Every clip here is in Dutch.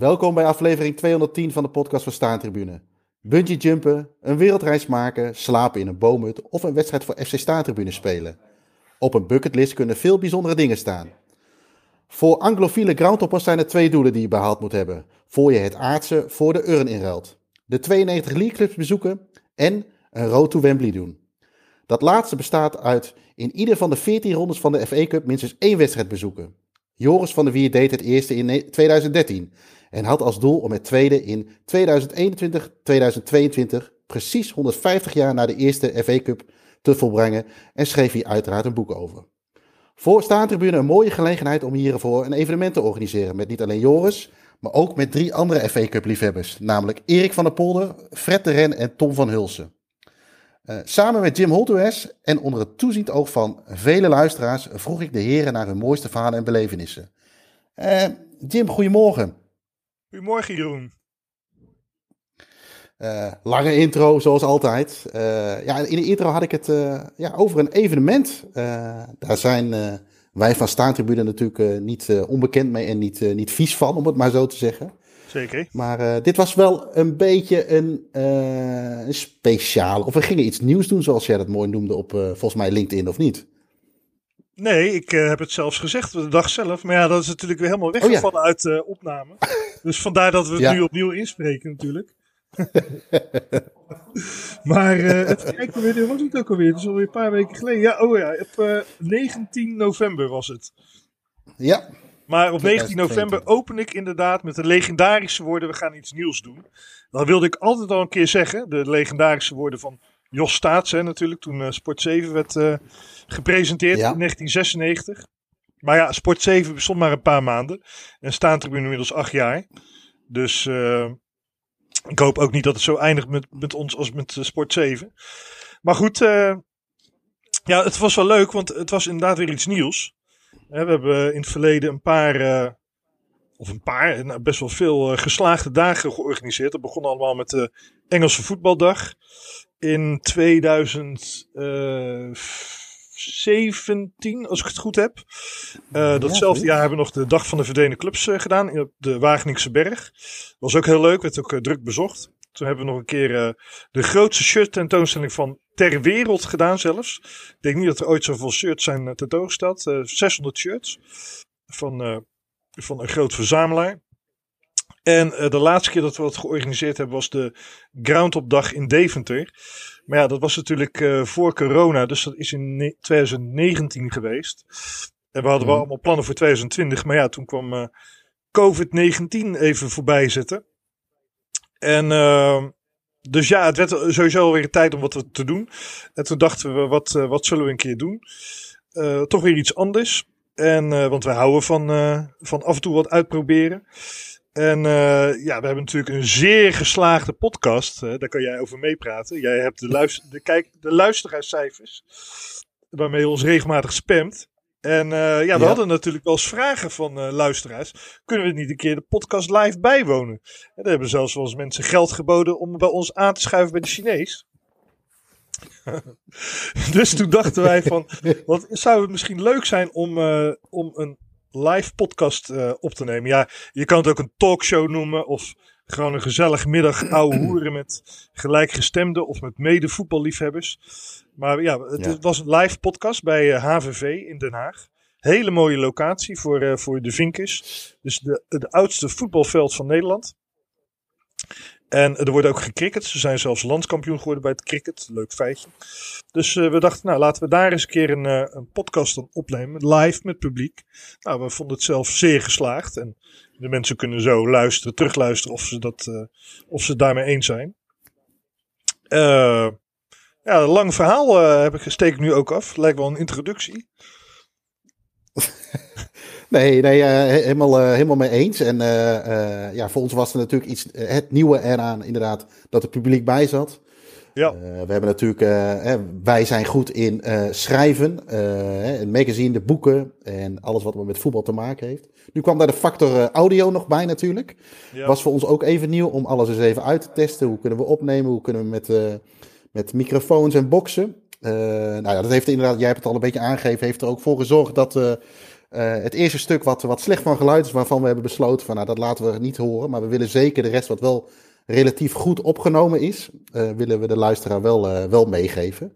Welkom bij aflevering 210 van de podcast van Staantribune. Bungee jumpen, een wereldreis maken, slapen in een boomhut of een wedstrijd voor FC Staantribune spelen. Op een bucketlist kunnen veel bijzondere dingen staan. Voor anglofiele groundhoppers zijn er twee doelen die je behaald moet hebben. Voor je het aardse voor de urn inruilt. De 92 league clubs bezoeken en een road to Wembley doen. Dat laatste bestaat uit in ieder van de 14 rondes van de FA Cup minstens één wedstrijd bezoeken. Joris van der Wier deed het eerste in 2013 en had als doel om het tweede in 2021-2022, precies 150 jaar na de eerste FA Cup, te volbrengen en schreef hier uiteraard een boek over. Voor Staantribune een mooie gelegenheid om hiervoor een evenement te organiseren met niet alleen Joris, maar ook met drie andere FA Cup liefhebbers, namelijk Erik van der Polder, Fred de Ren en Tom van Hulsen. Uh, samen met Jim Holtues en onder het toeziend oog van vele luisteraars vroeg ik de heren naar hun mooiste verhalen en belevenissen. Uh, Jim, goedemorgen. Goedemorgen, Jeroen. Uh, lange intro, zoals altijd. ja, in de intro had ik het ja, over een evenement. daar zijn wij van Staantribune natuurlijk niet onbekend mee en niet, niet vies van, om het maar zo te zeggen. Zeker. Maar dit was wel een beetje een, een speciaal. Of we gingen iets nieuws doen, zoals jij dat mooi noemde op volgens mij LinkedIn, of niet? Nee, ik heb het zelfs gezegd de dag zelf. Maar ja, dat is natuurlijk weer helemaal weggevallen oh, ja. uit de opname. dus vandaar dat we het ja. nu opnieuw inspreken natuurlijk. maar het kijkt weer, was het ook alweer? Het is alweer een paar weken geleden. Ja, oh ja, op 19 november was het. Ja, maar op 19 november open ik inderdaad met de legendarische woorden: we gaan iets nieuws doen. Dan wilde ik altijd al een keer zeggen: de legendarische woorden van Jos Staats, hè, natuurlijk, toen uh, Sport 7 werd uh, gepresenteerd ja. in 1996. Maar ja, Sport 7 bestond maar een paar maanden. En staantribune inmiddels acht jaar. Dus uh, ik hoop ook niet dat het zo eindigt met, met ons als met Sport 7. Maar goed, ja, het was wel leuk, want het was inderdaad weer iets nieuws. We hebben in het verleden een paar, uh, of een paar, nou, best wel veel geslaagde dagen georganiseerd. Dat begon allemaal met de Engelse voetbaldag in 2017, als ik het goed heb. Uh, datzelfde jaar hebben we nog de Dag van de Verdwenen Clubs gedaan op de Wageningse Berg. Was ook heel leuk, werd ook druk bezocht. Toen hebben we nog een keer uh, de grootste shirt tentoonstelling van ter wereld gedaan zelfs. Ik denk niet dat er ooit zoveel shirts zijn tentoongesteld. Uh, 600 shirts van, van een groot verzamelaar. En de laatste keer dat we het georganiseerd hebben was de Groundhop in Deventer. Maar ja, dat was natuurlijk voor corona, dus dat is in 2019 geweest. En we hadden wel allemaal plannen voor 2020, maar ja, toen kwam COVID-19 even voorbij zitten. En uh, dus ja, het werd sowieso weer tijd om wat te doen. En toen dachten we, wat, wat zullen we een keer doen? Toch weer iets anders. En, want wij houden van, van af en toe wat uitproberen. En ja, we hebben natuurlijk een zeer geslaagde podcast. daar kan jij over meepraten. Jij hebt de, luister, de, kijk, de luisteraarscijfers. Waarmee je ons regelmatig spamt. En uh, ja, we ja. hadden natuurlijk wel eens vragen van uh, luisteraars. Kunnen we niet een keer de podcast live bijwonen? En er hebben zelfs wel eens mensen geld geboden om bij ons aan te schuiven bij de Chinees. dus toen dachten wij van, wat zou het misschien leuk zijn om, om een live podcast op te nemen? Ja, je kan het ook een talkshow noemen of gewoon een gezellig middag ouwe hoeren met gelijkgestemden of met mede voetballiefhebbers. Maar ja, het ja. was een live podcast bij HVV eh, in Den Haag. Hele mooie locatie voor, uh, voor de Vinkers. Dus de, de oudste voetbalveld van Nederland. En er wordt ook gecricket. Ze zijn zelfs landskampioen geworden bij het cricket. Leuk feitje. Dus uh, we dachten, nou laten we daar eens een keer een, uh, een podcast dan opnemen. Live met publiek. Nou, we vonden het zelf zeer geslaagd. En de mensen kunnen zo luisteren, terugluisteren of ze, dat, uh, of ze het daarmee eens zijn. ja, lang verhaal heb ik, steek ik nu ook af. Lijkt wel een introductie. Nee, nee uh, helemaal, uh, helemaal mee eens. En uh, ja, voor ons was er natuurlijk iets, het nieuwe eraan inderdaad, dat het publiek bij zat. Ja. we hebben natuurlijk, wij zijn goed in schrijven, een magazine, de boeken en alles wat met voetbal te maken heeft. Nu kwam daar de factor audio nog bij natuurlijk. Ja. Was voor ons ook even nieuw om alles eens even uit te testen. Hoe kunnen we opnemen? Hoe kunnen we met, met microfoons en boxen? nou ja, dat heeft inderdaad, jij hebt het al een beetje aangegeven, heeft er ook voor gezorgd dat het eerste stuk wat, wat slecht van geluid is, waarvan we hebben besloten van nou, dat laten we niet horen. Maar we willen zeker de rest wat wel relatief goed opgenomen is, willen we de luisteraar wel, wel meegeven.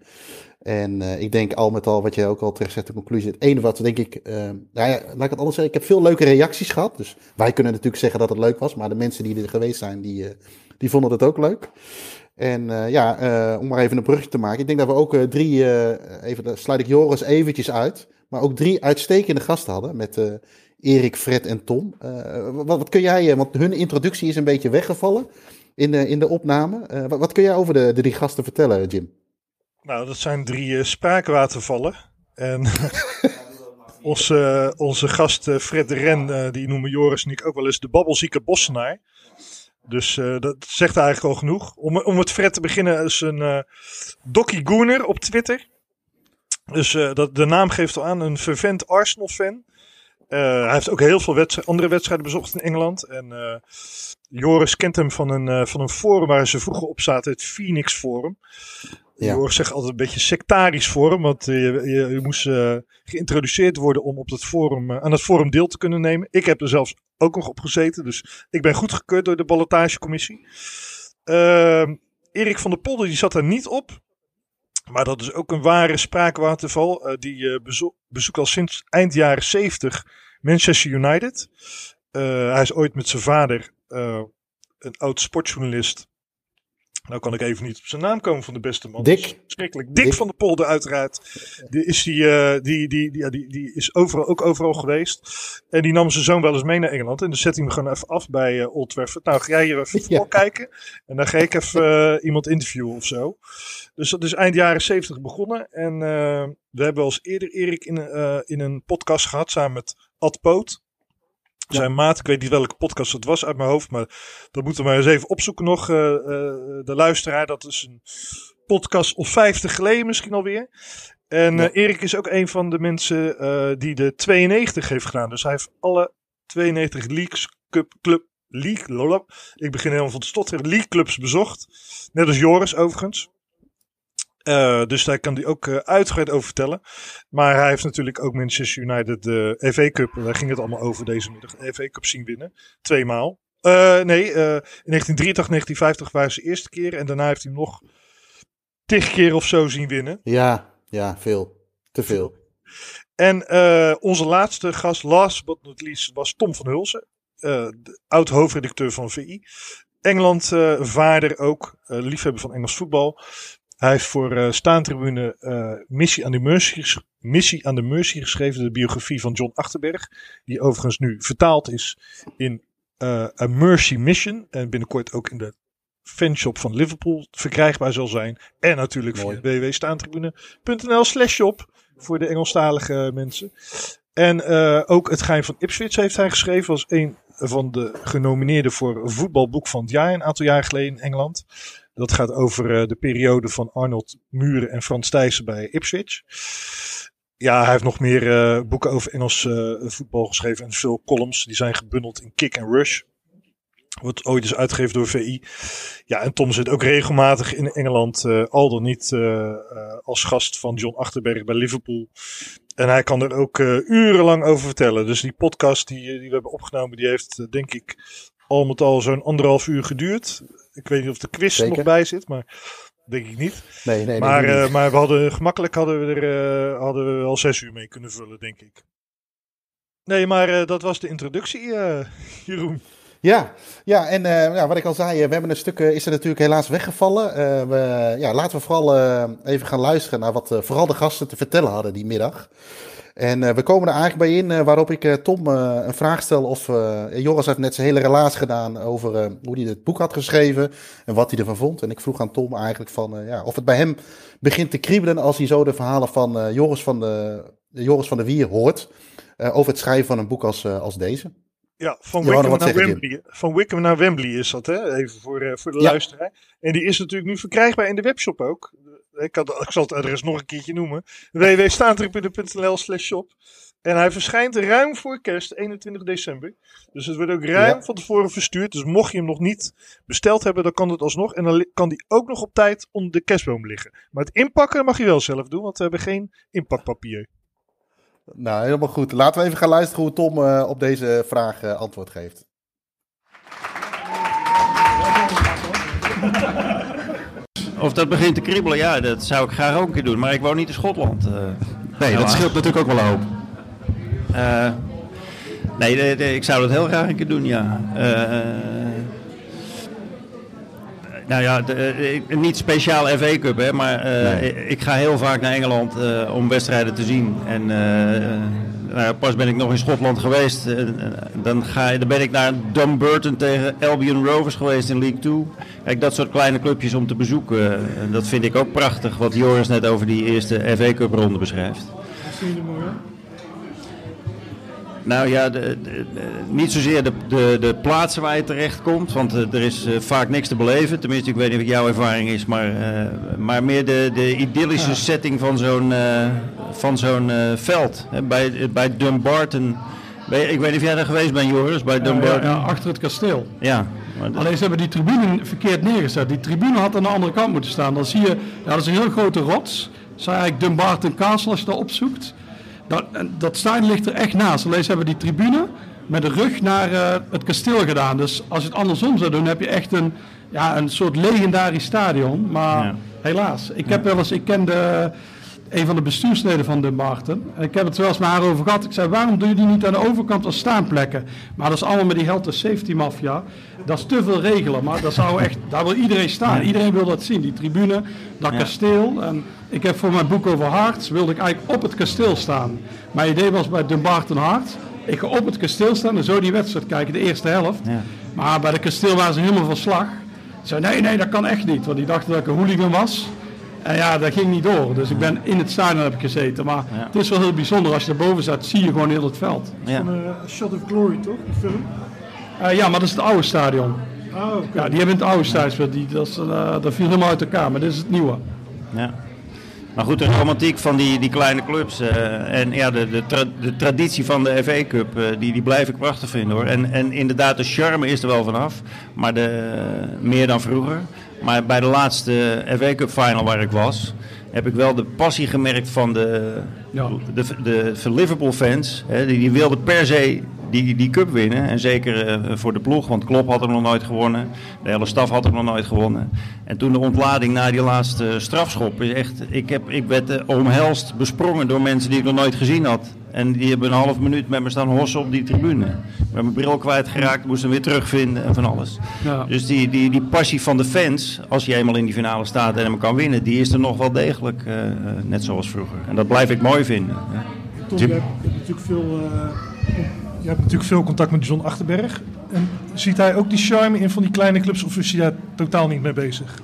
En ik denk al met al, wat je ook al terecht zegt, de conclusie. Het ene wat denk ik, nou ja, laat ik het anders zeggen. Ik heb veel leuke reacties gehad. Dus wij kunnen natuurlijk zeggen dat het leuk was. Maar de mensen die er geweest zijn, die, die vonden het ook leuk. En ja, om maar even een brugje te maken. Ik denk dat we ook drie, even, daar sluit ik Joris eventjes uit. Maar ook drie uitstekende gasten hadden. Met Erik, Fred en Tom. Wat, wat, kun jij, want hun introductie is een beetje weggevallen in de, in de opname. Wat, wat, kun jij over de, de drie gasten vertellen, Jim? Nou, dat zijn drie uh, spraakwatervallen. En onze, onze gast uh, Fred de Ren, uh, die noemen Joris en ik ook wel eens de babbelzieke bossenaar. Dus dat zegt eigenlijk al genoeg. Om, om met Fred te beginnen is een uh, Docky Gooner op Twitter. Dus dat, de naam geeft al aan, een fervent Arsenal-fan. hij heeft ook heel veel andere wedstrijden bezocht in Engeland. En Joris kent hem van een, van een forum waar ze vroeger op zaten, het Phoenix Forum. Ja. Hoort zich altijd een beetje sectarisch forum, want je, je, je moest uh, geïntroduceerd worden om op dat forum, uh, aan het forum deel te kunnen nemen. Ik heb er zelfs ook nog op gezeten, dus ik ben goedgekeurd door de ballotagecommissie. Uh, Erik van der Polder die zat er niet op, maar dat is ook een ware spraakwaterval. Uh, die bezo bezoekt al sinds eind jaren 70 Manchester United. hij is ooit met zijn vader, een oud sportjournalist, nou kan ik even niet op zijn naam komen van de beste man. Dick. Schrikkelijk. Dick, van de Polder uiteraard. Die is, die, uh, die, die, die, die, die is overal, ook overal geweest. En die nam zijn zoon wel eens mee naar Engeland. En dan zet hij hem gewoon even af bij uh, Old Trafford. Nou, ga jij hier even voetbal kijken. En dan ga ik even uh, iemand interviewen of zo. Dus dat is eind jaren zeventig begonnen. En we hebben wel eens eerder Erik in, in een podcast gehad samen met Ad Poot. Zijn maat, ik weet niet welke podcast het was uit mijn hoofd, maar dat moeten we maar eens even opzoeken nog. Uh, uh, de luisteraar, dat is een podcast of vijftig geleden misschien alweer. En uh, Erik is ook een van de mensen die de 92 heeft gedaan. Dus hij heeft alle 92 Leagues Cup Club League, lolop. Ik begin helemaal van te stotteren. League clubs bezocht. Net als Joris overigens. Uh, dus daar kan hij ook uh, uitgebreid over vertellen. Maar hij heeft natuurlijk ook Manchester United de FA Cup. Daar ging het allemaal over deze middag. De FA Cup zien winnen. Tweemaal. Uh, nee, in 1983, 1950 waren ze de eerste keer. En daarna heeft hij nog tig keer of zo zien winnen. Ja, ja, veel. Te veel. En onze laatste gast, last but not least, was Tom van Hulsen. oud hoofdredacteur van VI. Engeland vaarder ook, liefhebber van Engels voetbal. Hij heeft voor uh, Staantribune uh, Missie, aan de Mercy, Missie aan de Mercy geschreven, de biografie van John Achterberg. Die overigens nu vertaald is in uh, A Mercy Mission. En binnenkort ook in de fanshop van Liverpool verkrijgbaar zal zijn. En natuurlijk via www.staantribune.nl slash shop voor de Engelstalige mensen. En ook Het Geheim van Ipswich heeft hij geschreven als een van de genomineerden voor voetbalboek van het jaar een aantal jaar geleden in Engeland. Dat gaat over uh, de periode van Arnold Muren en Frans Thijssen bij Ipswich. Ja, hij heeft nog meer uh, boeken over Engels uh, voetbal geschreven en veel columns. Die zijn gebundeld in Kick and Rush. Wordt ooit eens uitgegeven door VI. Ja, en Tom zit ook regelmatig in Engeland, al dan niet als gast van John Achterberg bij Liverpool. En hij kan er ook urenlang over vertellen. Dus die podcast die, die we hebben opgenomen, die heeft denk ik al met al zo'n anderhalf uur geduurd. Ik weet niet of de quiz er nog bij zit, maar denk ik niet. Nee, nee, maar, nee, uh, maar we hadden gemakkelijk hadden we er uh, hadden we wel zes uur mee kunnen vullen, denk ik. Nee, maar uh, dat was de introductie, Jeroen. Ja, ja en ja, wat ik al zei, we hebben een stuk, is er natuurlijk helaas weggevallen. we, ja, laten we vooral even gaan luisteren naar wat vooral de gasten te vertellen hadden die middag. En uh, we komen er eigenlijk bij in uh, waarop ik uh, Tom een vraag stel of Joris heeft net zijn hele relaas gedaan over hoe hij het boek had geschreven en wat hij ervan vond. En ik vroeg aan Tom eigenlijk van ja, of het bij hem begint te kriebelen als hij zo de verhalen van Joris, van de, Joris van de Wier hoort over het schrijven van een boek als, als deze. Ja, van Wickham, naar Wembley, van Wickham naar Wembley is dat, hè? even voor, voor de ja. luisteraar. En die is natuurlijk nu verkrijgbaar in de webshop ook ik, had, ik zal het adres nog een keertje noemen. www.staantribune.nl slash shop. En hij verschijnt ruim voor kerst, 21 december. Dus het wordt ook ruim van tevoren verstuurd. Dus mocht je hem nog niet besteld hebben, dan kan het alsnog. En dan kan die ook nog op tijd onder de kerstboom liggen. Maar het inpakken mag je wel zelf doen, want we hebben geen inpakpapier. Nou, helemaal goed. Laten we even gaan luisteren hoe Tom uh, op deze vraag uh, antwoord geeft. Of dat begint te kriebelen, ja, dat zou ik graag ook een keer doen. Maar ik woon niet in Schotland. Uh, nee, dat scheelt natuurlijk ook wel hoop. nee, de, de, ik zou dat heel graag een keer doen, ja. Nou ja, de, niet speciaal FA Cup, hè, maar uh, ik, ga heel vaak naar Engeland uh, om wedstrijden te zien. En uh, nou, pas ben ik nog in Schotland geweest. dan, ga, dan ben ik naar Dumbarton tegen Albion Rovers geweest in League 2. Kijk, dat soort kleine clubjes om te bezoeken. dat vind ik ook prachtig, wat Joris net over die eerste FA Cup ronde beschrijft. Wat je nou ja, de, niet zozeer de, de, de, plaatsen waar je terecht komt, want eh, er is uh, vaak niks te beleven. Tenminste, ik weet niet of jouw ervaring is, maar, uh, maar meer de, de idyllische setting van zo'n van zo'n veld. Hè, bij, bij Dumbarton. Bij, ik weet niet of jij daar geweest bent, Joris, bij Dumbarton. Ja, ja, achter het kasteel. Ja. Alleen ze hebben die tribune verkeerd neergezet. Die tribune had aan de andere kant moeten staan. Dan zie je, ja, dat is een heel grote rots. Dat is eigenlijk Dumbarton Castle als je dat opzoekt. Dat, dat staan ligt er echt naast. Alleen ze hebben die tribune met de rug naar uh, het kasteel gedaan. Dus als je het andersom zou doen, heb je echt een, ja, een soort legendarisch stadion. Maar ja. helaas, ik heb wel eens, ik ken de, een van de bestuursleden van de Marten. En ik heb het wel eens met haar over gehad. Ik zei, waarom doe je die niet aan de overkant als staanplekken? Maar dat is allemaal met die health safety mafia. Dat is te veel regelen. Maar dat zou echt, daar wil iedereen staan. Iedereen wil dat zien. Die tribune, dat kasteel. En ik heb voor mijn boek over Harts, wilde ik eigenlijk op het kasteel staan. Mijn idee was bij Dumbarton Hart. Ik ga op het kasteel staan en zo die wedstrijd kijken, de eerste helft. Ja. Maar bij het kasteel waren ze helemaal van slag. Ze zei, nee, nee, dat kan echt niet. Want die dachten dat ik een hooligan was. En ja, dat ging niet door. Dus ik ben in het stadion heb ik gezeten. Maar het is wel heel bijzonder. Als je erboven zat, zie je gewoon heel het veld. Ja. Van uh, Shot of Glory, toch? Die film? Uh, ja, maar dat is het oude stadion. Oh, okay. Ja, die hebben het oude stadion. Die, dat, uh, dat viel helemaal uit elkaar. Maar dit is het nieuwe. Ja. Maar goed, de romantiek van die, die kleine clubs uh, en ja, de, de, tra de, traditie van de FA Cup, uh, die, die blijf ik prachtig vinden hoor. En, en inderdaad, de charme is er wel vanaf, maar de, meer dan vroeger. Maar bij de laatste FA Cup final waar ik was, heb ik wel de passie gemerkt van de, ja. de, de, de, Liverpool fans. Hè, die, die wilden per se die, die cup winnen. En zeker uh, voor de ploeg, want Klopp had hem nog nooit gewonnen. De hele staf had hem nog nooit gewonnen. En toen de ontlading na die laatste strafschop is echt... Ik, heb, ik werd uh, omhelst, besprongen door mensen die ik nog nooit gezien had. En die hebben een half minuut met me staan hossen op die tribune. Ik ben mijn bril kwijtgeraakt, moest hem weer terugvinden en van alles. Ja. Dus die, die, die passie van de fans, als je eenmaal in die finale staat en hem kan winnen, die is er nog wel degelijk, uh, net zoals vroeger. En dat blijf ik mooi vinden. Ja. Tom, je hebt natuurlijk veel je hebt natuurlijk veel contact met John Achterberg. En ziet hij ook die charme in van die kleine clubs of is hij daar totaal niet mee bezig?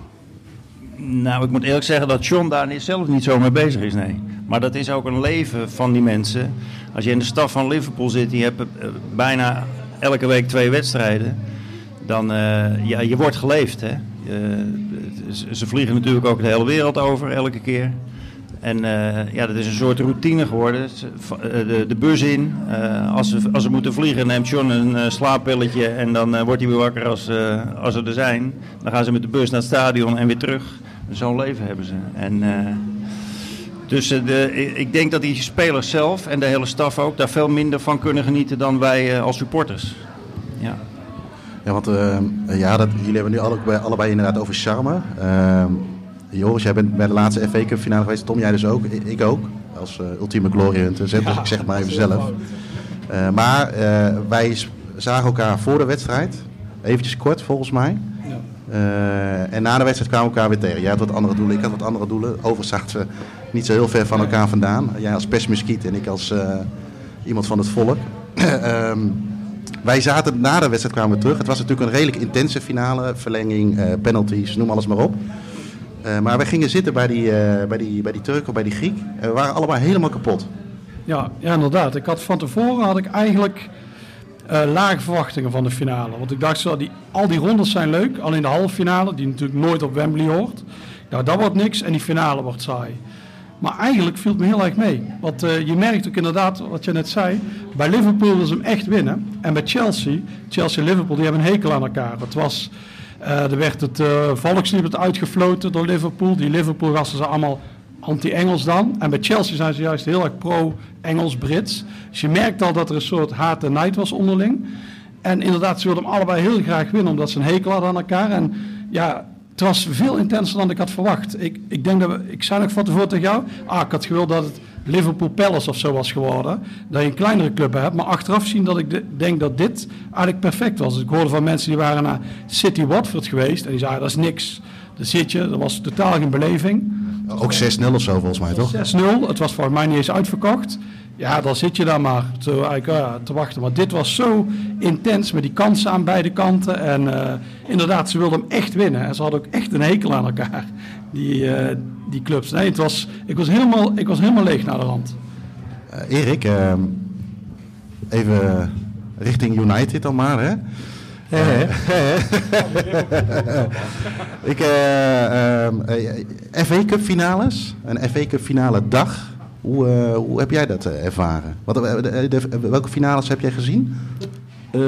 Nou, ik moet eerlijk zeggen dat John daar zelf niet zo mee bezig is, nee. Maar dat is ook een leven van die mensen. Als je in de stad van Liverpool zit, je hebt uh, bijna elke week twee wedstrijden. Dan, uh, ja, je wordt geleefd, hè. Uh, ze vliegen natuurlijk ook de hele wereld over, elke keer. En uh, ja, dat is een soort routine geworden. Eh, de, de bus in. Uh, als, ze, als ze moeten vliegen, neemt John een uh, slaappilletje. En dan wordt hij weer wakker als, als ze er zijn. Dan gaan ze met de bus naar het stadion en weer terug. Zo'n leven hebben ze. En, dus de, ik denk dat die spelers zelf en de hele staf ook daar veel minder van kunnen genieten dan wij als supporters. Ja. Ja, want ja, dat, jullie hebben nu allebei, allebei inderdaad over charme. Ehm, Joris, jij bent bij de laatste FA Cup finale geweest. Tom, jij dus ook. Ik ook. Als uh, ultieme glory hunter. Dus ik zeg maar even zelf. Uh, maar uh, wij zagen elkaar voor de wedstrijd. Eventjes kort, volgens mij. Ja. en na de wedstrijd kwamen we elkaar weer tegen. Jij had wat andere doelen, ik had wat andere doelen. Overigens zaten we niet zo heel ver van elkaar vandaan. Jij als persmuskiet en ik als iemand van het volk. um, wij zaten na de wedstrijd kwamen we terug. Het was natuurlijk een redelijk intense finale. Verlenging, penalties, noem alles maar op. Uh, maar we gingen zitten bij die, uh, bij, die, bij die Turk of bij die Griek. En we waren allemaal helemaal kapot. Ja, ja inderdaad. Ik had van tevoren had ik eigenlijk uh, lage verwachtingen van de finale. Want ik dacht, zo, die, al die rondes zijn leuk. Alleen de halve finale, die natuurlijk nooit op Wembley hoort. Nou, dat wordt niks en die finale wordt saai. Maar eigenlijk viel het me heel erg mee. Want je merkt ook inderdaad, wat je net zei, bij Liverpool wil ze hem echt winnen. En bij Chelsea, Chelsea-Liverpool, die hebben een hekel aan elkaar. Het was er werd het uh, volkslied uitgefloten door Liverpool. Die Liverpool-gasten zijn allemaal anti-Engels dan. En bij Chelsea zijn ze juist heel erg pro-Engels-Brits. Dus je merkt al dat er een soort haat en nijd was onderling. En inderdaad, ze wilden hem allebei heel graag winnen, omdat ze een hekel hadden aan elkaar. En ja, het was veel intenser dan ik had verwacht. Ik, ik denk dat we, ik zei nog van tevoren tegen jou, ah, ik had gewild dat het Liverpool Palace of zo was geworden. Dat je een kleinere club hebt. Maar achteraf zien dat ik de- denk dat dit eigenlijk perfect was. Dus ik hoorde van mensen die waren naar City Watford geweest. En die zeiden, dat is niks. Daar zit je, dat was totaal geen beleving. Ook 6-0 of zo volgens mij, toch? 6-0, het was volgens mij niet eens uitverkocht. Ja, dan zit je daar maar te, ja, te wachten. Maar dit was zo intens met die kansen aan beide kanten. En eh, inderdaad, ze wilden hem echt winnen. En ze hadden ook echt een hekel aan elkaar, die, eh, die clubs. Nee, het was, ik, was helemaal, ik was helemaal leeg naar de rand. Eh, Erik, eh, even richting United dan maar, hè? Ik, FA Cup finales, een FA Cup finale dag. Hoe, hoe heb jij dat ervaren? Wat, de- de- welke finales heb jij gezien? Eh,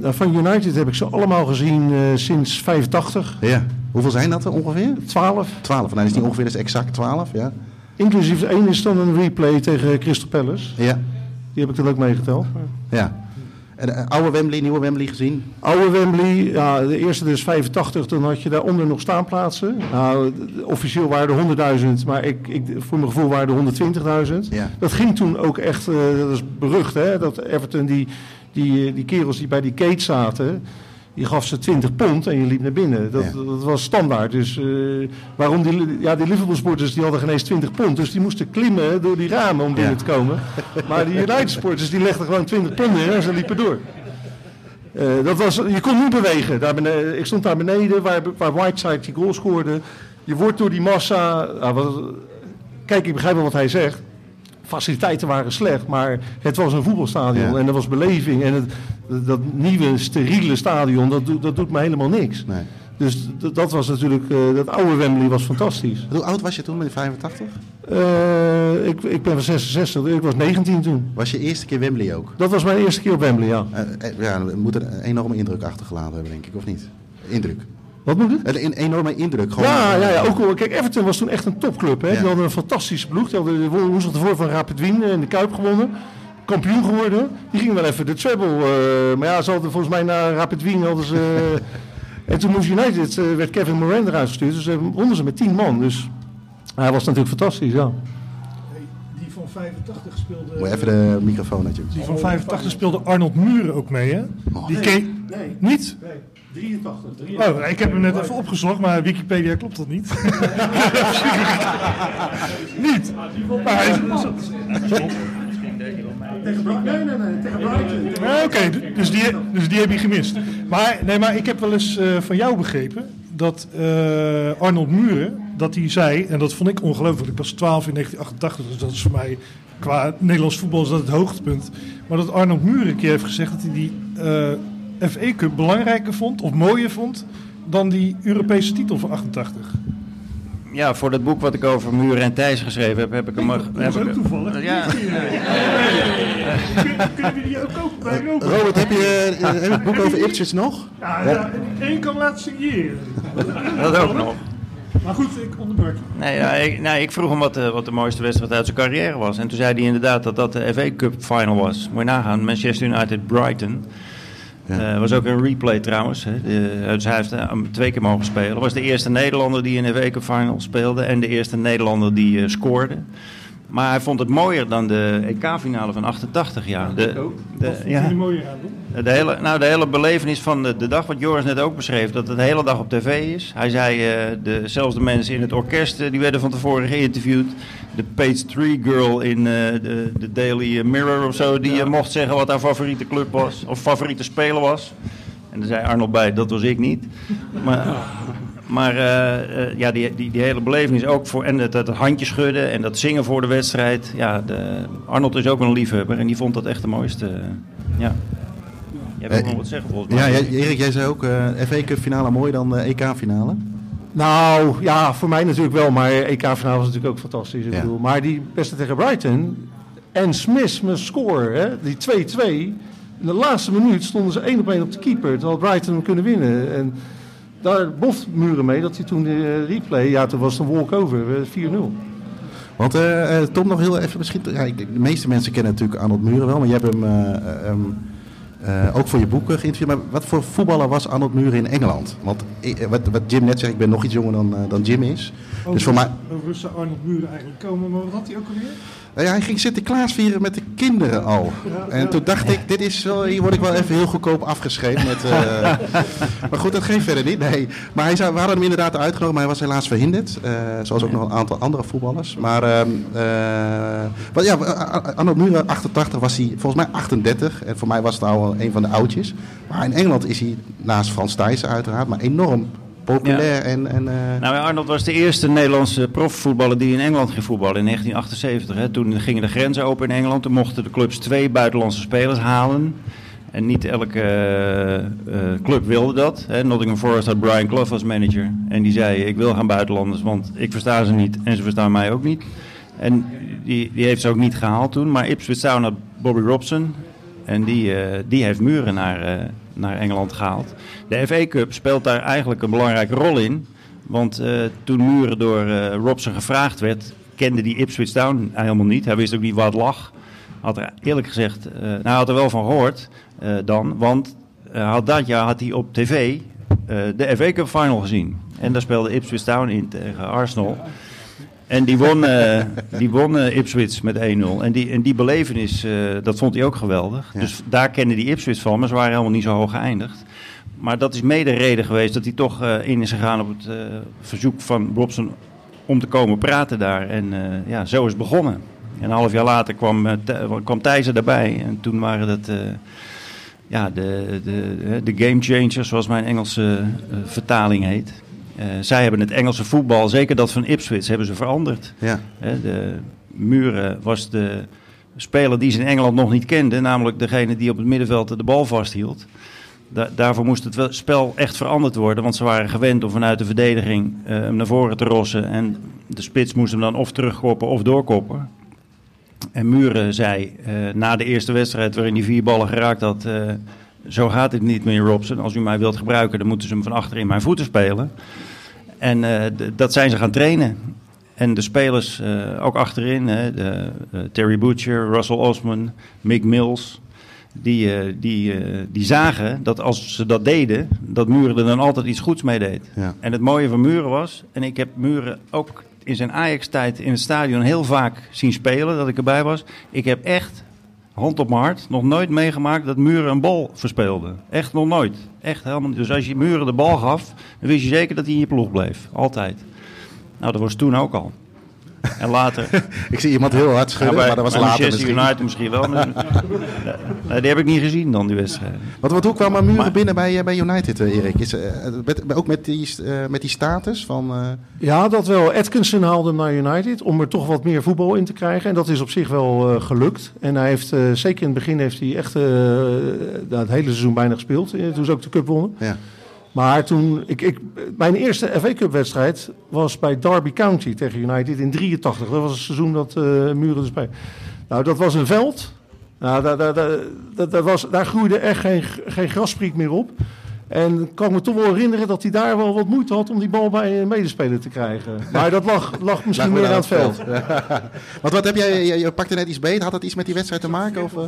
nou, van United heb ik ze allemaal gezien eh, sinds 85, Ja. Hoeveel zijn dat er ongeveer? 12. 12. Nou, is niet ongeveer, dat is exact 12, ja. Inclusief één is dan een replay tegen Crystal Palace. Ja. Die heb ik dan ook meegeteld. ja. En, eh, oude Wembley, nieuwe Wembley gezien? Oude Wembley, ja, de eerste dus 85, toen had je daaronder nog staanplaatsen. Nou, officieel waren er 100.000, maar ik, ik, voor mijn gevoel waren er 120.000. Ja. Dat ging toen ook echt, dat is berucht, hè, dat Everton, die, die, die kerels die bij die gate zaten, die gaf ze 20 pond en je liep naar binnen. Dat, Ja. dat was standaard. Dus eh, waarom die, ja, die Liverpool-sporters die hadden geen eens 20 pond, dus die moesten klimmen door die ramen om binnen Ja. te komen. Maar die United-sporters die legden gewoon 20 pond neer en ze liepen door. Eh, dat was, je kon niet bewegen. Daar beneden, ik stond daar beneden waar, waar Whiteside die goal scoorde. Je wordt door die massa. nou, wat- kijk, ik begrijp wel wat hij zegt. Faciliteiten waren slecht, maar het was een voetbalstadion Ja. en er was beleving. En het, dat nieuwe, steriele stadion, dat, doet- dat doet me helemaal niks. Nee. Dus dat was natuurlijk, eh, dat oude Wembley was fantastisch. Hoe oud was je toen met 85? Eh, ik, ik ben van 66, ik was 19 toen. Was je eerste keer Wembley ook? Dat was mijn eerste keer op Wembley, ja. Eh, ja, moet een enorme indruk achtergelaten hebben, denk ik, of niet? Indruk. Wat moet het? Een, een enorme indruk. Gewoon, Ja, eh, ja, ja, ook wel. Kijk, Everton was toen echt een topclub. Hè? Ja. Die hadden een fantastische ploeg. Die hadden de woensdag ervoor van Rapid Wien in de Kuip gewonnen. Kampioen geworden. Die gingen wel even de treble. eh, maar ja, ze hadden volgens mij naar Rapid Wien hadden ze... en toen moest United, eh, werd Kevin Moran eruit gestuurd. Dus eh, wonnen ze met 10 man. Dus hij was natuurlijk fantastisch, ja. Die van 85 speelde... Moet even de microfoon je. Die van 85 speelde Arnold Muren ook mee, hè? Die ken... Nee, Niet? 83. Oh, ik heb hem net even opgezocht, maar Wikipedia klopt dat niet. niet. Maar hij is- Nee, nee, nee. Tegen Brighton. Ah, Oké, dus, die, dus die heb je gemist. Maar, nee, maar ik heb wel eens eh, van jou begrepen dat eh, Arnold Muren, dat hij zei, en dat vond ik ongelooflijk, ik was 12 in 1988, dus dat is voor mij qua Nederlands voetbal is dat het hoogtepunt. Maar dat Arnold Muren een keer heeft gezegd dat hij die eh FA Cup belangrijker vond, of mooier vond, dan die Europese titel van 88. Ja, voor dat boek wat ik over Muren en Thijs geschreven heb, heb ik hem... Dat heb is ik- ook toevallig. Ja, Kunnen- Kunnen we die ook kopen bij Robert? Robert, heb je, eh, heb je het boek over Ipswich nog? Ja, ja, één kan laten signeren. dat ook nog. Maar goed, ik onderbreek. Nee, ja, ik, vroeg hem wat, de- wat de mooiste wedstrijd uit zijn carrière was. En toen zei hij inderdaad dat dat de FA Cup final was. Moet je nagaan, Manchester United Brighton. Ja. Eh, was ook een replay trouwens. Hè. De- dus hij heeft eh, twee keer mogen spelen. Was de eerste Nederlander die in de Cup final speelde. En de eerste Nederlander die eh, scoorde. Maar hij vond het mooier dan de EK-finale van 88 jaar. De, de, ja. Jullie mooie aan. De hele, nou, de hele belevenis van de, de dag, wat Joris net ook beschreef, dat het de hele dag op tv is. Hij zei, eh, de, zelfs de mensen in het orkest, eh, die werden van tevoren geïnterviewd. De Page 3 girl in eh, de, de Daily Mirror of zo, die mocht zeggen wat haar favoriete club was, of favoriete speler was. En daar zei Arnold bij, dat was ik niet. Maar, maar eh, eh, ja, die, die, die hele belevenis ook voor, en het, het handje schudden en dat zingen voor de wedstrijd. Ja, de, Arnold is ook een liefhebber en die vond dat echt de mooiste. eh, ja. Jij wil nog wat zeggen volgens Ja, mij. jij, Erik, jij zei ook eh FA Cup finale mooi dan de EK finale. Nou, ja, voor mij natuurlijk wel. Maar EK-finale was natuurlijk ook fantastisch. Ik Ja. bedoel, maar die beste tegen Brighton. En Smith met score, hè, die 2-2. In de laatste minuut stonden ze één op één op de keeper. Terwijl Brighton hem kunnen winnen. En daar boft Muren mee dat hij toen de replay... Ja, toen was het een walk-over. eh, 4-0. Want eh, eh, Tom, nog heel even misschien. Ja, ik- de meeste mensen kennen natuurlijk Arnold Muren wel, maar je hebt hem eh, eh, ehm, eh, ook voor je boeken geïnterviewd. Maar wat voor voetballer was Arnold Muren in Engeland? Want eh, wat, wat Jim net zegt, ik ben nog iets jonger dan, eh, dan Jim is. Dus voor mij. Over zou Arnold Muren eigenlijk komen, maar wat had hij ook alweer? Nou ja, hij ging Sinterklaas vieren met de kinderen al. En toen dacht ik, dit is wel, hier word ik wel even heel goedkoop afgeschreven. Met, eh, maar goed, dat geeft verder niet. Nee. Maar hij zou, we hadden hem inderdaad uitgenodigd, maar hij was helaas verhinderd. Eh, zoals ook nog een aantal andere voetballers. Maar eh, wat, ja, Arnold Muren, 88, was hij volgens mij 38. En voor mij was het al een van de oudjes. Maar in Engeland is hij, naast Frans Thijssen uiteraard, maar enorm populair. En, en, eh, Nou, Arnold was de eerste Nederlandse profvoetballer die in Engeland ging voetballen in 1978. Hè. Toen gingen de grenzen open in Engeland. Toen mochten de clubs twee buitenlandse spelers halen. En niet elke eh, eh, club wilde dat. Hè. Nottingham Forest had Brian Clough als manager. En die zei, ik wil gaan buitenlanders, want ik versta ze niet en ze verstaan mij ook niet. En die, die heeft ze ook niet gehaald toen. Maar Ipswich Town had Bobby Robson. En die, die heeft Muren naar, naar Engeland gehaald. De FA Cup speelt daar eigenlijk een belangrijke rol in. Want eh, toen Muren door eh, Robson gevraagd werd, kende die Ipswich Town helemaal niet. Hij wist ook niet wat lag. Had er eerlijk gezegd, eh, nou, hij had er wel van gehoord eh, dan. Want had dat jaar had hij op tv de FA Cup final gezien. En daar speelde Ipswich Town in tegen Arsenal. En die won, eh, die won eh, Ipswich met 1-0. En die, en die belevenis, eh, dat vond hij ook geweldig. Ja. Dus daar kende die Ipswich van, maar ze waren helemaal niet zo hoog geëindigd. Maar dat is mede reden geweest dat hij toch in is gegaan op het verzoek van Robson om te komen praten daar. En ja, zo is het begonnen. En een half jaar later kwam, kwam Thijssen daarbij. En toen waren dat ja, de, de, de game changers, zoals mijn Engelse vertaling heet. Eh, zij hebben het Engelse voetbal, zeker dat van Ipswich, hebben ze veranderd. ja. Hè, de Muren was de speler die ze in Engeland nog niet kenden, namelijk degene die op het middenveld de bal vasthield. Da- daarvoor moest het spel echt veranderd worden, want ze waren gewend om vanuit de verdediging eh, hem naar voren te rossen. En de spits moest hem dan of terugkoppen of doorkoppen. En Muren zei eh, na de eerste wedstrijd waarin hij vier ballen geraakt had... eh, zo gaat het niet meer, Robson. Als u mij wilt gebruiken, dan moeten ze hem van achter in mijn voeten spelen. En eh, dat zijn ze gaan trainen. En de spelers eh, ook achterin, hè, de, eh, Terry Butcher, Russell Osman, Mick Mills... Die, die, die zagen dat als ze dat deden, dat Muren er dan altijd iets goeds mee deed. Ja. En het mooie van Muren was, en ik heb Muren ook in zijn Ajax-tijd in het stadion heel vaak zien spelen, dat ik erbij was. Ik heb echt, hand op mijn hart, nog nooit meegemaakt dat Muren een bal verspeelde. Echt nog nooit. Echt helemaal niet. Dus als je Muren de bal gaf, dan wist je zeker dat hij in je ploeg bleef. Altijd. Nou, dat was toen ook al. En later... Ik zie iemand heel hard Ja, schudden, bij maar dat was later Manchester misschien. United misschien wel. Nee, die heb ik niet gezien dan, die wedstrijd. Want, wat hoe kwam Muren Maar- binnen bij, eh, bij United, eh, Erik? Is, eh, met, ook met die, eh, met die status van... eh, Ja, dat wel. Atkinson haalde hem naar United om er toch wat meer voetbal in te krijgen. En dat is op zich wel eh, gelukt. En hij heeft, eh, zeker in het begin, heeft hij echt het hele seizoen bijna gespeeld. toen ze ook de cup wonnen. ja. Maar toen, ik, ik, mijn eerste FA Cup wedstrijd was bij Derby County tegen United in 83. Dat was het seizoen dat eh Muren dus bij. Nou, dat was een veld. Nou, daar, daar, daar, dat was, daar groeide echt geen, geen graspriet meer op. En ik kan me toch wel herinneren dat hij daar wel wat moeite had om die bal bij een medespeler te krijgen. Maar dat lag, lag misschien Lag meer aan het veld. Want wat heb jij, je, je pakte net iets beter. Had dat iets met die wedstrijd te maken? Of, eh?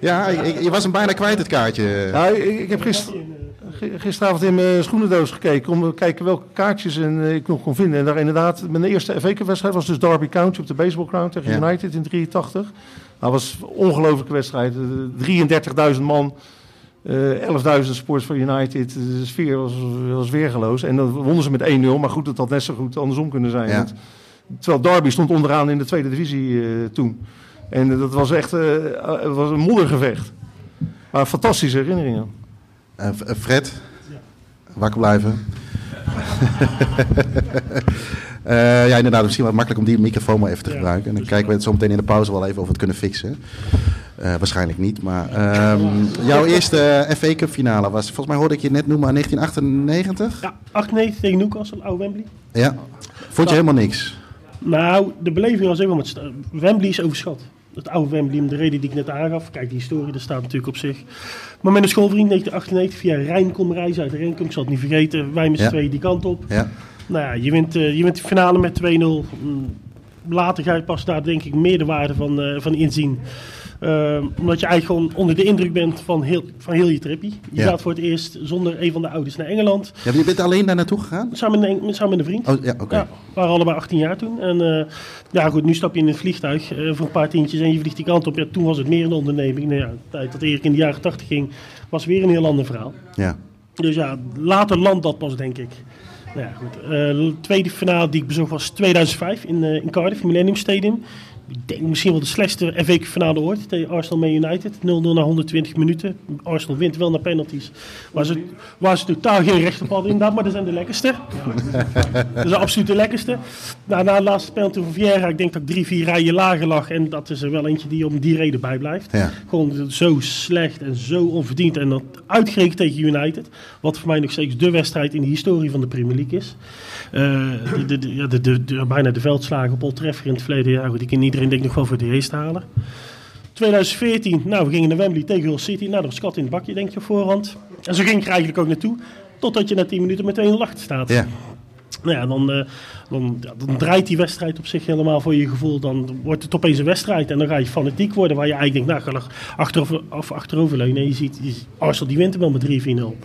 Ja, je, je was hem bijna kwijt, het kaartje. Ja, ik, ik heb gister, gi- gisteravond in mijn schoenendoos gekeken om te kijken welke kaartjes en, eh, ik nog kon vinden. En daar inderdaad, mijn eerste FA Cup wedstrijd was dus Derby County op de baseball ground tegen Ja. United in 83. Dat was een ongelofelijke wedstrijd. Eh, 33.000 man, eh 11.000 sports voor United. De sfeer was, was weergeloos. En dan wonnen ze met 1-0, maar goed, het had net zo goed andersom kunnen zijn. Ja. Terwijl Derby stond onderaan in de tweede divisie eh, toen. En eh, dat was echt eh, het was een moddergevecht. Maar fantastische herinneringen. Eh, eh, Fred, wakker blijven. Eh, ja, inderdaad, misschien wel makkelijk om die microfoon maar even te gebruiken. En dan kijken we het zo meteen in de pauze wel even of we het kunnen fixen. Waarschijnlijk niet, maar ehm, jouw eerste FA Cup finale was, volgens mij hoorde ik je net noemen, 1998. Ja, 98 tegen Newcastle, oude Wembley. Ja. Vond je helemaal niks? Nou, de beleving was helemaal met... Wembley is overschat. Het oude Wembley, om de reden die ik net aangaf. Kijk, die historie, dat staat natuurlijk op zich. Maar met een schoolvriend, 1998, via Rijn kon reizen uit Renkum. Ik zal het niet vergeten. Wij met z'n Ja. tweeën die kant op. Ja. Nou ja, je wint, eh, je wint de finale met 2-0. Mm, later ga je pas daar denk ik meer de waarde van, eh, van inzien. Eh, omdat je eigenlijk gewoon onder de indruk bent van heel, van heel je trippie. Je Ja. gaat voor het eerst zonder een van de ouders naar Engeland. Ja, je bent alleen daar naartoe gegaan? Samen met een, samen met een vriend. Oh, ja, oké. Ja, we waren allebei 18 jaar toen. En eh, ja, goed, nu stap je in een vliegtuig eh, voor een paar tientjes en je vliegt die kant op. Ja, toen was het meer een onderneming. Nou ja, de tijd dat Erik in de jaren 80 ging, was weer een heel ander verhaal. Ja. Dus ja, later landt dat pas, denk ik. Nou ja, goed. Eh, de tweede finale die ik bezocht was 2005 in, eh, in Cardiff, Millennium Stadium. Ik denk misschien wel de slechtste FA Cup finale ooit tegen Arsenal Man United. 0-0 na 120 minuten. Arsenal wint wel naar penalties. Waar ze, waar ze totaal geen recht op hadden inderdaad, maar dat zijn de lekkerste. Dat is absoluut de lekkerste. Nou, na de laatste penalty van Vieira, ik denk dat ik drie, vier rijen lager lag. En dat is er wel eentje die om die reden bijblijft. Ja. Gewoon zo slecht en zo onverdiend. En dat uitgerekend tegen United. Wat voor mij nog steeds de wedstrijd in de historie van de Premier League is. Eh, de, de, de, ja, bijna de veldslagen op Old Trafford in het verleden jaar. Goed, die kan iedereen denk ik nog wel voor de eerste halen. 2014, nou we gingen naar Wembley tegen Hull City. Nou, dat was kat in het bakje denk je op voorhand. En zo ging ik er eigenlijk ook naartoe. Totdat je na 10 minuten met 2-0 achter staat. Ja. Nou ja, dan, eh, dan, draait die wedstrijd op zich helemaal voor je gevoel. Dan wordt het opeens een wedstrijd en dan ga je fanatiek worden. Waar je eigenlijk denkt, nou ga er achterover, achteroverleunen. En je ziet, je ziet, Arsenal die wint er wel met 3-4-0.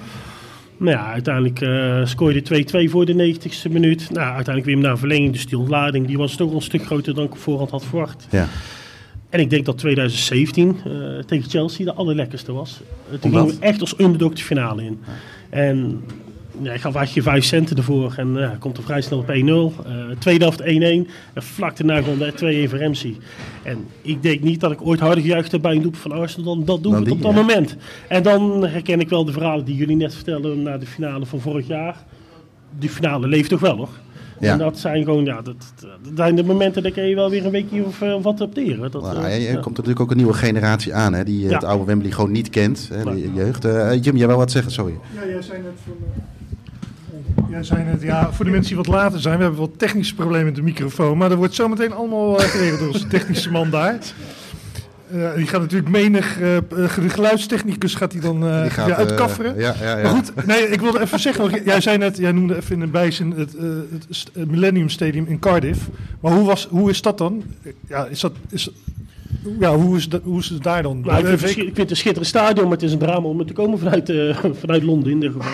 Nou ja, uiteindelijk eh scoorde je 2-2 voor de 90ste minuut. Nou, uiteindelijk weer naar verlenging. Dus die ontlading die was toch een stuk groter dan ik op voorhand had verwacht. Ja. En ik denk dat 2017 eh, tegen Chelsea de allerlekkerste was. Uh, toen Omdat? gingen we echt als underdog de finale in. En ja, ik gaf eigenlijk je 5 centen ervoor en ja, komt er vrij snel op 1-0. Eh, tweede helft 1-1 en vlak daarna gewoon de 2-1 voor Ramsey. En ik denk niet dat ik ooit harder gejuicht heb bij een doep van Arsenal dan dat doen Dan we die, op dat ja. moment. En dan herken ik wel de verhalen die jullie net vertelden naar de finale van vorig jaar. Die finale leeft toch wel nog? Ja. En dat zijn gewoon, ja, dat, dat zijn de momenten dat kun je wel weer een weekje of eh, wat opteren. Dat, Nou, eh, er ja. komt natuurlijk ook een nieuwe generatie aan, hè, die eh, Ja. het oude Wembley gewoon niet kent. Hè, de jeugd. Eh, Jim, jij wou wat zeggen, sorry. Ja, jij zei net van... Jij zei net, ja, voor de mensen die wat later zijn, we hebben wat technische problemen met de microfoon, maar dat wordt zometeen allemaal eh, geregeld door onze technische man daar. Eh, die gaat natuurlijk menig eh, geluidstechnicus gaat hij dan eh Die gaat, weer eh, uitkafferen. ja, ja, ja. Maar goed, nee, ik wilde even zeggen, want jij zei net, jij noemde even in een bijzin het, eh, het het Millennium Stadium in Cardiff. Maar hoe, was, hoe is dat dan? Ja, is dat, is, ja hoe, is dat, hoe is het daar dan? Nou, ik, vind, het ik vind het een schitterend stadion, maar het is een drama om er te komen vanuit, eh, vanuit Londen in dit geval.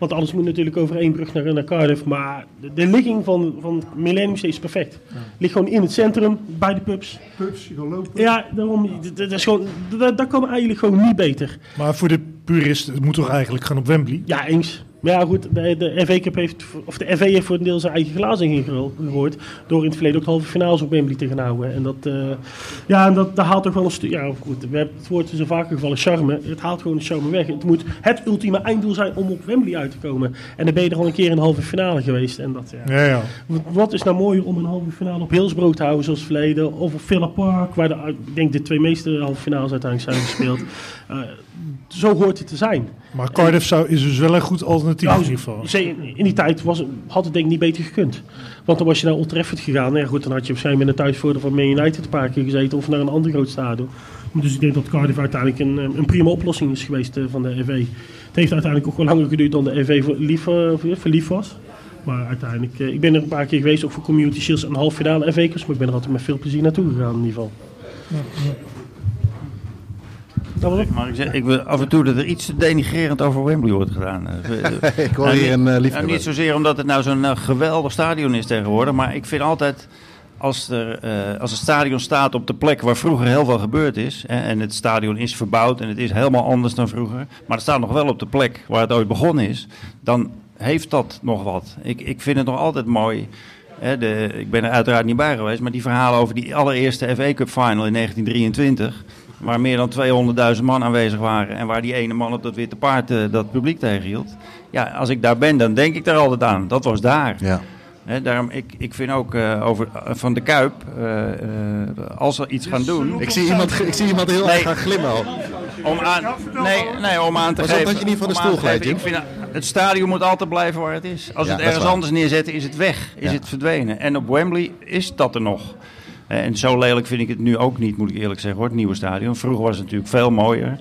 Want alles moet natuurlijk over één brug naar, naar Cardiff. Maar de, de ligging van, van Millennium Stadium is perfect. Ligt gewoon in het centrum, bij de pubs. pubs, je kan lopen. Ja, daarom, dat is gewoon, dat, dat kan eigenlijk gewoon niet beter. Maar voor de puristen, het moet toch eigenlijk gaan op Wembley? Ja, eens. Maar ja, goed, de, de FA Cup heeft, of de FA heeft voor een deel zijn eigen glazen ingegooid. gegooid, Door in het verleden ook de halve finales op Wembley te gaan houden. En dat, eh, ja, en dat, dat haalt toch wel een stuk. Ja, goed, we hebben het woord is een vaker gevallen charme. Het haalt gewoon de charme weg. Het moet het ultieme einddoel zijn om op Wembley uit te komen. En dan ben je er al een keer in de halve finale geweest. En dat, ja. Ja, ja. Wat is nou mooier om een halve finale op Hillsborough te houden zoals het verleden? Of op Villa Park, waar de, ik denk de twee meeste halve finales uiteindelijk zijn gespeeld. Eh, zo hoort het te zijn. Maar Cardiff zou, is dus wel een goed alternatief Nou, in ieder geval. In die tijd was, had het denk ik niet beter gekund. Want dan was je naar Old Trafford gegaan. Ja, goed, dan had je waarschijnlijk met een thuisvoordeel van Man United een paar keer gezeten. Of naar een ander groot stadion. Dus ik denk dat Cardiff uiteindelijk een, eh, een prima oplossing is geweest eh, van de EV. Het heeft uiteindelijk ook wel langer geduurd dan de lief, eh, lief was. Maar uiteindelijk, ik ben er een paar keer geweest, ook voor Community Shields en halve finale en Vekers. Maar ik ben er altijd met veel plezier naartoe gegaan in ieder geval. Het. Maar ik, zeg, ik wil af en toe dat er iets te denigrerend over Wembley wordt gedaan. Eh, Ik hoor Nou, hier niet- een uh, nou, niet zozeer omdat het nou zo'n eh, geweldig stadion is tegenwoordig, maar ik vind altijd als, er, eh, als het stadion staat op de plek waar vroeger heel veel gebeurd is, hè, en het stadion is verbouwd en het is helemaal anders dan vroeger, maar het staat nog wel op de plek waar het ooit begonnen is, dan heeft dat nog wat. Ik, ik vind het nog altijd mooi. Hè, de, ik ben er uiteraard niet bij geweest, maar die verhalen over die allereerste FA Cup final in 1923, waar meer dan 200.000 man aanwezig waren en waar die ene man op dat witte paard eh, dat publiek tegenhield. Ja, als ik daar ben, dan denk ik daar altijd aan. Dat was daar. Ja. Daarom, ik, ik vind ook eh, over, eh, van de Kuip, als we iets gaan doen... Ik zie iemand, ik zie iemand heel Nee. erg gaan glimmen al. Om aan, nee, nee, om aan te op geven... dat je niet van de stoel glijdt, Ik vind, het stadion moet altijd blijven waar het is. Als Ja, het ergens anders neerzetten, is het weg. Is Ja. het verdwenen. En op Wembley is dat er nog. En zo lelijk vind ik het nu ook niet, moet ik eerlijk zeggen, hoor, het nieuwe stadion. Vroeger was het natuurlijk veel mooier.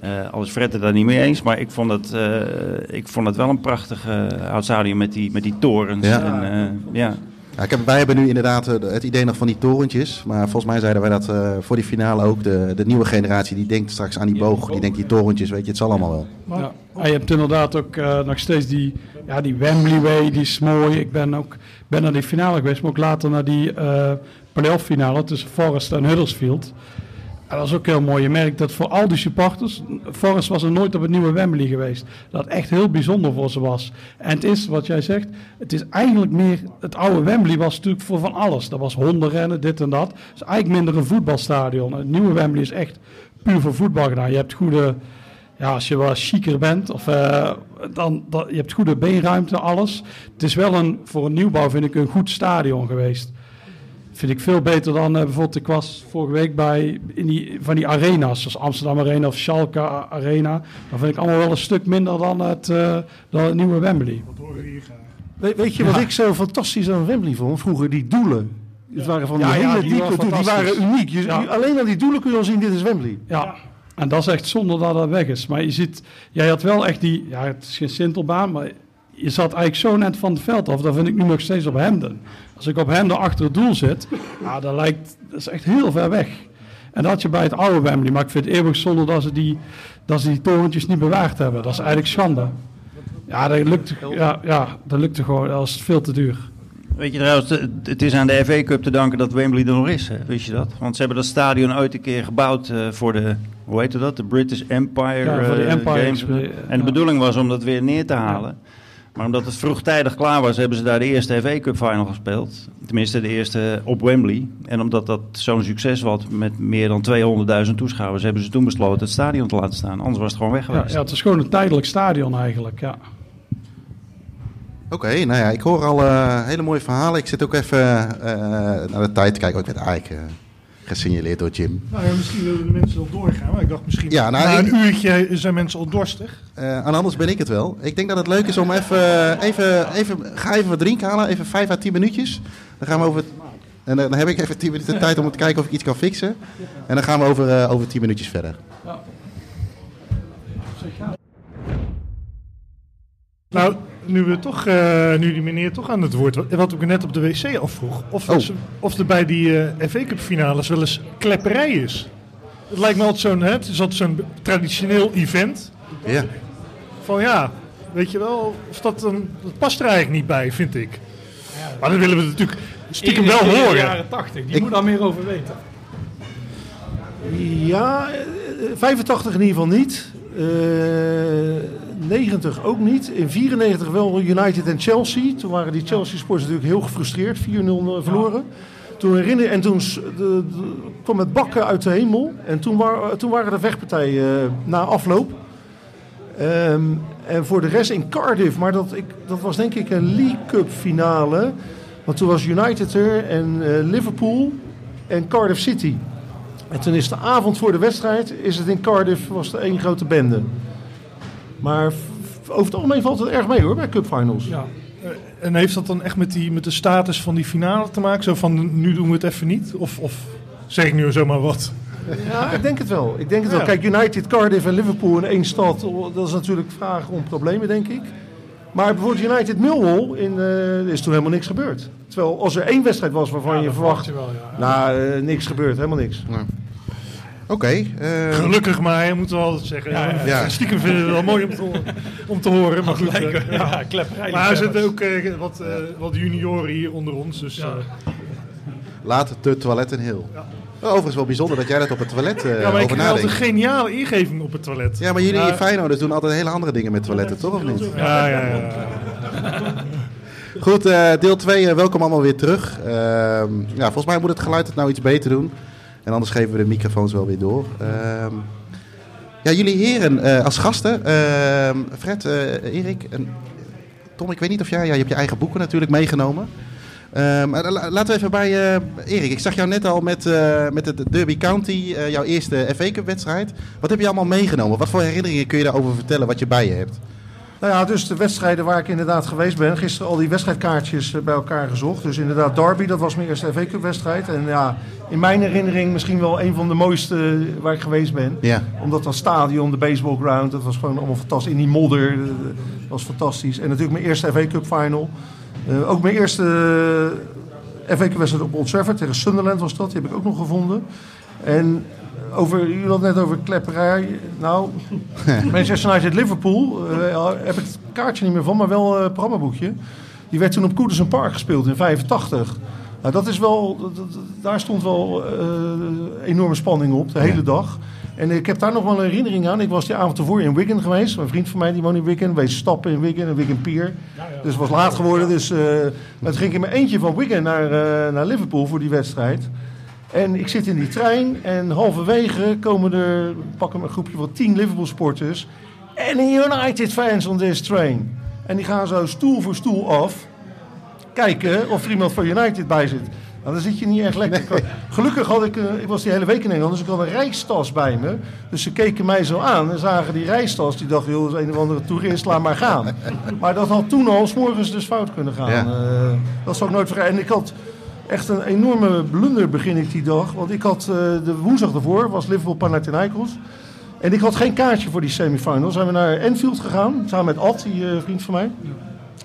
Eh al is Fred het daar niet mee eens, maar ik vond het, eh, ik vond het wel een prachtig eh, oud stadion met die, met die torens. Ja. En, eh, ja. Ja, ik heb, wij hebben nu inderdaad het idee nog van die torentjes. Maar volgens mij zeiden wij dat eh, voor die finale ook. De, de nieuwe generatie die denkt straks aan die boog. Die denkt die torentjes, weet je, het zal allemaal wel. Ja. Je hebt inderdaad ook nog steeds die, ja, die Wembley Way, die is mooi. Ik ben ook ben naar die finale geweest, maar ook later naar die eh playoff finale tussen Forest en Huddersfield. En dat is ook heel mooi. Je merkt dat voor al die supporters, Forest was er nooit op het nieuwe Wembley geweest. Dat echt heel bijzonder voor ze was. En het is, wat jij zegt, het is eigenlijk meer, het oude Wembley was natuurlijk voor van alles. Dat was hondenrennen, dit en dat. Het is eigenlijk minder een voetbalstadion. Het nieuwe Wembley is echt puur voor voetbal gedaan. Je hebt goede, ja, als je wat chiquer bent, of, eh, dan, dan, je hebt goede beenruimte, alles. Het is wel een, voor een nieuwbouw vind ik een goed stadion geweest. Vind ik veel beter dan eh, bijvoorbeeld, ik was vorige week bij in die, van die arena's, zoals Amsterdam Arena of Schalke Arena. Dan vind ik allemaal wel een stuk minder dan het, eh, dan het nieuwe Wembley. Wat horen we hier graag. We- weet je wat ik zo fantastisch aan Wembley vond? Vroeger die doelen. Het waren van die Ja, hele die diepe waren doelen. Die waren uniek. Je, Ja. Alleen aan die doelen kun je al zien, dit is Wembley. Ja. En dat is echt zonde dat dat weg is. Maar je ziet, jij had wel echt die, ja, het is geen sintelbaan, maar je zat eigenlijk zo net van het veld af. Dat vind ik nu nog steeds op Hemden. Als ik op Hemden achter het doel zit, ja, dat lijkt, dat is echt heel ver weg. En dat had je bij het oude Wembley. Maar ik vind het eeuwig zonde dat ze die, dat ze die torentjes niet bewaard hebben. Dat is eigenlijk schande. Ja, dat lukt, ja, ja, dat lukte gewoon. Dat is veel te duur. Weet je trouwens, het- is aan de FA Cup te danken dat Wembley er nog is. Hè? Wist je dat? Want ze hebben dat stadion ooit een keer gebouwd eh, voor de, hoe heet dat? De British Empire, Ja, voor de eh, Empire Games. En de bedoeling was om dat weer neer te halen. Maar omdat het vroegtijdig klaar was, hebben ze daar de eerste FA Cup final gespeeld. Tenminste, de eerste op Wembley. En omdat dat zo'n succes was met meer dan 200.000 toeschouwers, hebben ze toen besloten het stadion te laten staan. Anders was het gewoon weg Ja, geweest. ja, het is gewoon een tijdelijk stadion eigenlijk. Ja. Oké, nou ja, ik hoor al eh, hele mooie verhalen. Ik zit ook even eh, naar de tijd te kijken. Oh, ik werd eigenlijk eh, gesignaleerd door Jim. Nou ja, misschien willen de mensen al doorgaan. Maar ik dacht misschien Ja, nou, na ik- een uurtje zijn mensen al dorstig. En anders ben ik het wel. Ik denk dat het leuk is om even, even, even, ga even wat drinken halen, even 5 à 10 minuutjes. Dan gaan we over, en dan heb ik even 10 minuten tijd om te kijken of ik iets kan fixen. En dan gaan we over, eh, over 10 minuutjes verder. Nou, nu, we toch, eh, nu die meneer toch aan het woord was, wat ik net op de wc afvroeg, of, Oh. ze- of er bij die eh FA Cup finales wel eens klepperij is. Het lijkt me altijd zo'n, hè, het is altijd zo'n traditioneel event. Ja. Van ja, weet je wel, of dat, dan, dat past er eigenlijk niet bij, vind ik. Maar dan willen we het natuurlijk stiekem wel In de horen. jaren 80, die Ik- moet daar meer over weten. Ja, eh, 85 in ieder geval niet. Eh 90 ook niet. In 94 wel United en Chelsea. Toen waren die Chelsea sports natuurlijk heel gefrustreerd. 4-0 verloren. Toen herinner, en toen de, de- kwam het bakken uit de hemel. En toen, war, toen waren er vechtpartijen eh, na afloop. Ehm, en voor de rest in Cardiff. Maar dat, ik, dat was denk ik een League Cup finale. Want toen was United er en eh, Liverpool en Cardiff City. En toen is de avond voor de wedstrijd, is het in Cardiff, was er één grote bende. Maar over het algemeen valt het erg mee hoor, bij cupfinals. Ja. En heeft dat dan echt met, die, met de status van die finale te maken? Zo van, nu doen we het even niet? Of, of zeg ik nu zomaar wat? Ja, ik denk het wel. Ik denk het wel. Kijk, United, Cardiff en Liverpool in één stad, dat is natuurlijk vragen om problemen, denk ik. Maar bijvoorbeeld United Millwall, in, eh, er is toen helemaal niks gebeurd. Terwijl als er één wedstrijd was waarvan je verwacht, je wel, ja. nou, eh, niks gebeurt, helemaal niks. Oké. eh, Gelukkig maar, moeten we altijd zeggen. Ja, ja. Ja. Stiekem vinden we het wel mooi om te, horen- om te horen. Maar goed, ja. Maar er zitten ook eh, wat, eh, wat junioren hier onder ons. Dus, Ja. eh, laat de toiletten heel. Overigens wel bijzonder dat jij dat op het toilet eh ja, maar ik een geniale ingeving op het toilet. Ja, maar jullie in Feyenoorders doen altijd hele andere dingen met toiletten, toch of niet? Ja, ja, ja. Goed, eh, deel 2, welkom allemaal weer terug. Ehm, ja, volgens mij moet het geluid het nou iets beter doen. En anders geven we de microfoons wel weer door. Ehm, ja, jullie heren eh, als gasten. ehm, Fred, eh, Erik en Tom, ik weet niet of jij... Ja, je hebt je eigen boeken natuurlijk meegenomen. Ehm, maar la- laten we even bij eh, Erik. Ik zag jou net al met, eh, met de Derby County, eh, jouw eerste FA Cup wedstrijd. Wat heb je allemaal meegenomen? Wat voor herinneringen kun je daarover vertellen wat je bij je hebt? Nou ja, dus de wedstrijden waar ik inderdaad geweest ben. Gisteren al die wedstrijdkaartjes eh, bij elkaar gezocht. Dus inderdaad Derby, dat was mijn eerste FA Cup wedstrijd. En ja, in mijn herinnering misschien wel een van de mooiste waar ik geweest ben. Ja. Omdat dat stadion, de baseballground, dat was gewoon allemaal fantastisch. In die modder, eh, dat was fantastisch. En natuurlijk mijn eerste FA Cup final. Eh, ook mijn eerste FA Cup wedstrijd op Old Trafford tegen Sunderland was dat. Die heb ik ook nog gevonden. En over, u had het net over klepperij. Nou, Manchester United Liverpool eh, heb ik het kaartje niet meer van, maar wel eh, het programmaboekje. Die werd toen op Goodison Park gespeeld in 85. Nou, dat is wel, dat- dat- daar stond wel eh, enorme spanning op, de hele dag. En ik heb daar nog wel een herinnering aan. Ik was die avond ervoor in Wigan geweest. Een vriend van mij die woont in Wigan. Wees stappen in Wigan, in Wigan Pier. Dus het was laat geworden. Dus eh maar toen ging ik in mijn eentje van Wigan naar, eh, naar Liverpool voor die wedstrijd. En ik zit in die trein en halverwege komen er, pakken een groepje van tien Liverpool sporters. Any United fans on this train. En die gaan zo stoel voor stoel af kijken of er iemand van United bij zit. Nou, dan zit je niet echt lekker. Gelukkig had ik, eh, ik was die hele week in Engeland, dus ik had een reistas bij me. Dus ze keken mij zo aan en zagen die reistas. Die dachten, joh, dat is een of andere toerist, laat maar gaan. Maar dat had toen al, s morgens dus fout kunnen gaan. Ja. Eh, dat zal ik nooit vergeten. En ik had echt een enorme blunder begin ik die dag. Want ik had eh, de woensdag ervoor, was Liverpool Panathinaikos. En ik had geen kaartje voor die semifinals. Zijn we naar Enfield gegaan, samen met Ad, die vriend van mij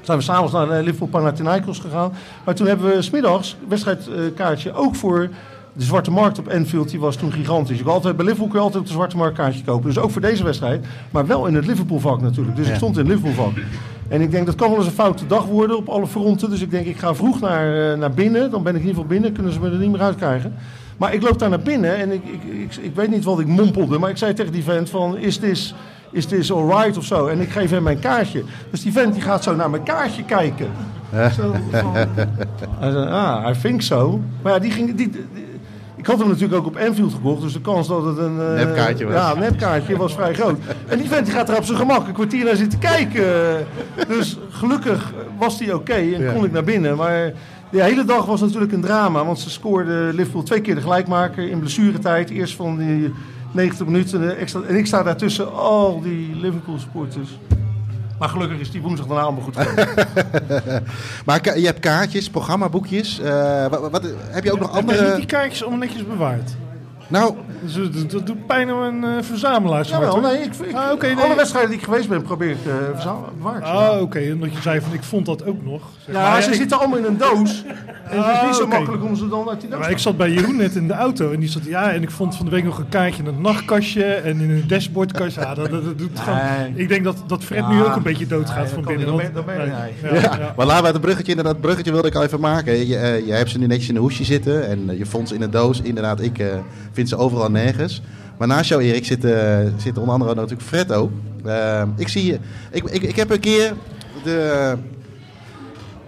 zijn we s'avonds naar eh, Liverpool Panathinaikos gegaan. Maar toen hebben we smiddags een wedstrijdkaartje ook voor de Zwarte Markt op Enfield. Die was toen gigantisch. Kon altijd, bij Liverpool kun je altijd op de Zwarte Markt kaartje kopen. Dus ook voor deze wedstrijd. Maar wel in het Liverpool vak natuurlijk. Dus ik stond in het Liverpool vak. En ik denk dat kan wel eens een foute dag worden op alle fronten. Dus ik denk ik ga vroeg naar, eh, naar binnen. Dan ben ik in ieder geval binnen. Kunnen ze me er niet meer uitkrijgen. Maar ik loop daar naar binnen en ik, ik, ik, ik weet niet wat ik mompelde. Maar ik zei tegen die vent van, is this, is this alright of zo? En ik geef hem mijn kaartje. Dus die vent die gaat zo naar mijn kaartje kijken. Zo van, ah, I think so. Maar ja, die ging... Die, die- ik had hem natuurlijk ook op Enfield gekocht, dus de kans dat het een... Nepkaartje was. Ja, een nepkaartje was vrij groot. En die vent die gaat er op zijn gemak een kwartier naar zitten kijken. Dus gelukkig was die oké en Ja. kon ik naar binnen. Maar de hele dag was natuurlijk een drama, want ze scoorden Liverpool twee keer de gelijkmaker in blessuretijd. Eerst van die 90 minuten de extra, en ik sta daartussen al die Liverpool supporters. Maar gelukkig is die woensdag daarna allemaal goed gekomen. Maar je hebt kaartjes, programmaboekjes. eh, wat, wat, heb je ook nog Heb je niet andere... die kaartjes allemaal netjes bewaard? Nou, Dus, dat, dat doet pijn om een eh verzamelaar. Jawel, hoor. nee, ik, ik, Ah, nee. alle wedstrijden die ik geweest ben probeer ik eh verzamelen. bewaard. Ah, oké. Omdat je zei van ik vond dat ook nog. Zeg Ja, maar. ze ik- zitten allemaal in een doos. En het is Ah, niet zo makkelijk om ze dan uit die doos Maar te ik zat bij Jeroen net in de auto en die zat ja en ik vond van de week nog een kaartje in het nachtkastje en in een dashboardkastje. Ja, dat, dat, dat doet gewoon. Nee. Ik denk dat, dat Fred Ja. nu ook een beetje doodgaat Nee, van dat binnen. niet. want- Dan ben- dan ben je- nee. nee. Ja, Ja, ja. maar laten we het bruggetje, inderdaad, het bruggetje wilde ik al even maken. Je, eh, je hebt ze nu netjes in een hoesje zitten en eh, je vond ze in een doos. Inderdaad, ik vind ze overal nergens. Maar naast jou, Erik, zit, eh, zit onder andere natuurlijk Fred ook. Eh, ik, zie, ik, ik, ik heb een keer de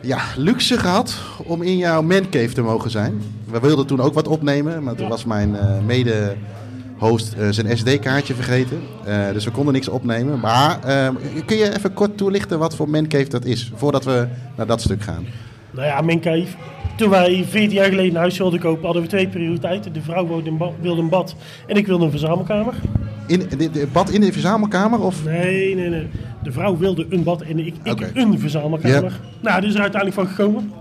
ja, luxe gehad om in jouw mancave te mogen zijn. We wilden toen ook wat opnemen, maar toen was mijn eh, mede... Host zijn SD-kaartje vergeten. Dus we konden niks opnemen. Maar kun je even kort toelichten wat voor mancave dat is? Voordat we naar dat stuk gaan. Nou ja, mijn cave. Toen wij 14 jaar geleden een huis wilden kopen, hadden we twee prioriteiten. De vrouw wilde een, ba- wilde een bad en ik wilde een verzamelkamer. In, de, de bad in de verzamelkamer? Of? Nee, nee, nee. De vrouw wilde een bad en ik, een verzamelkamer. Ja. Nou, dus is er uiteindelijk van gekomen.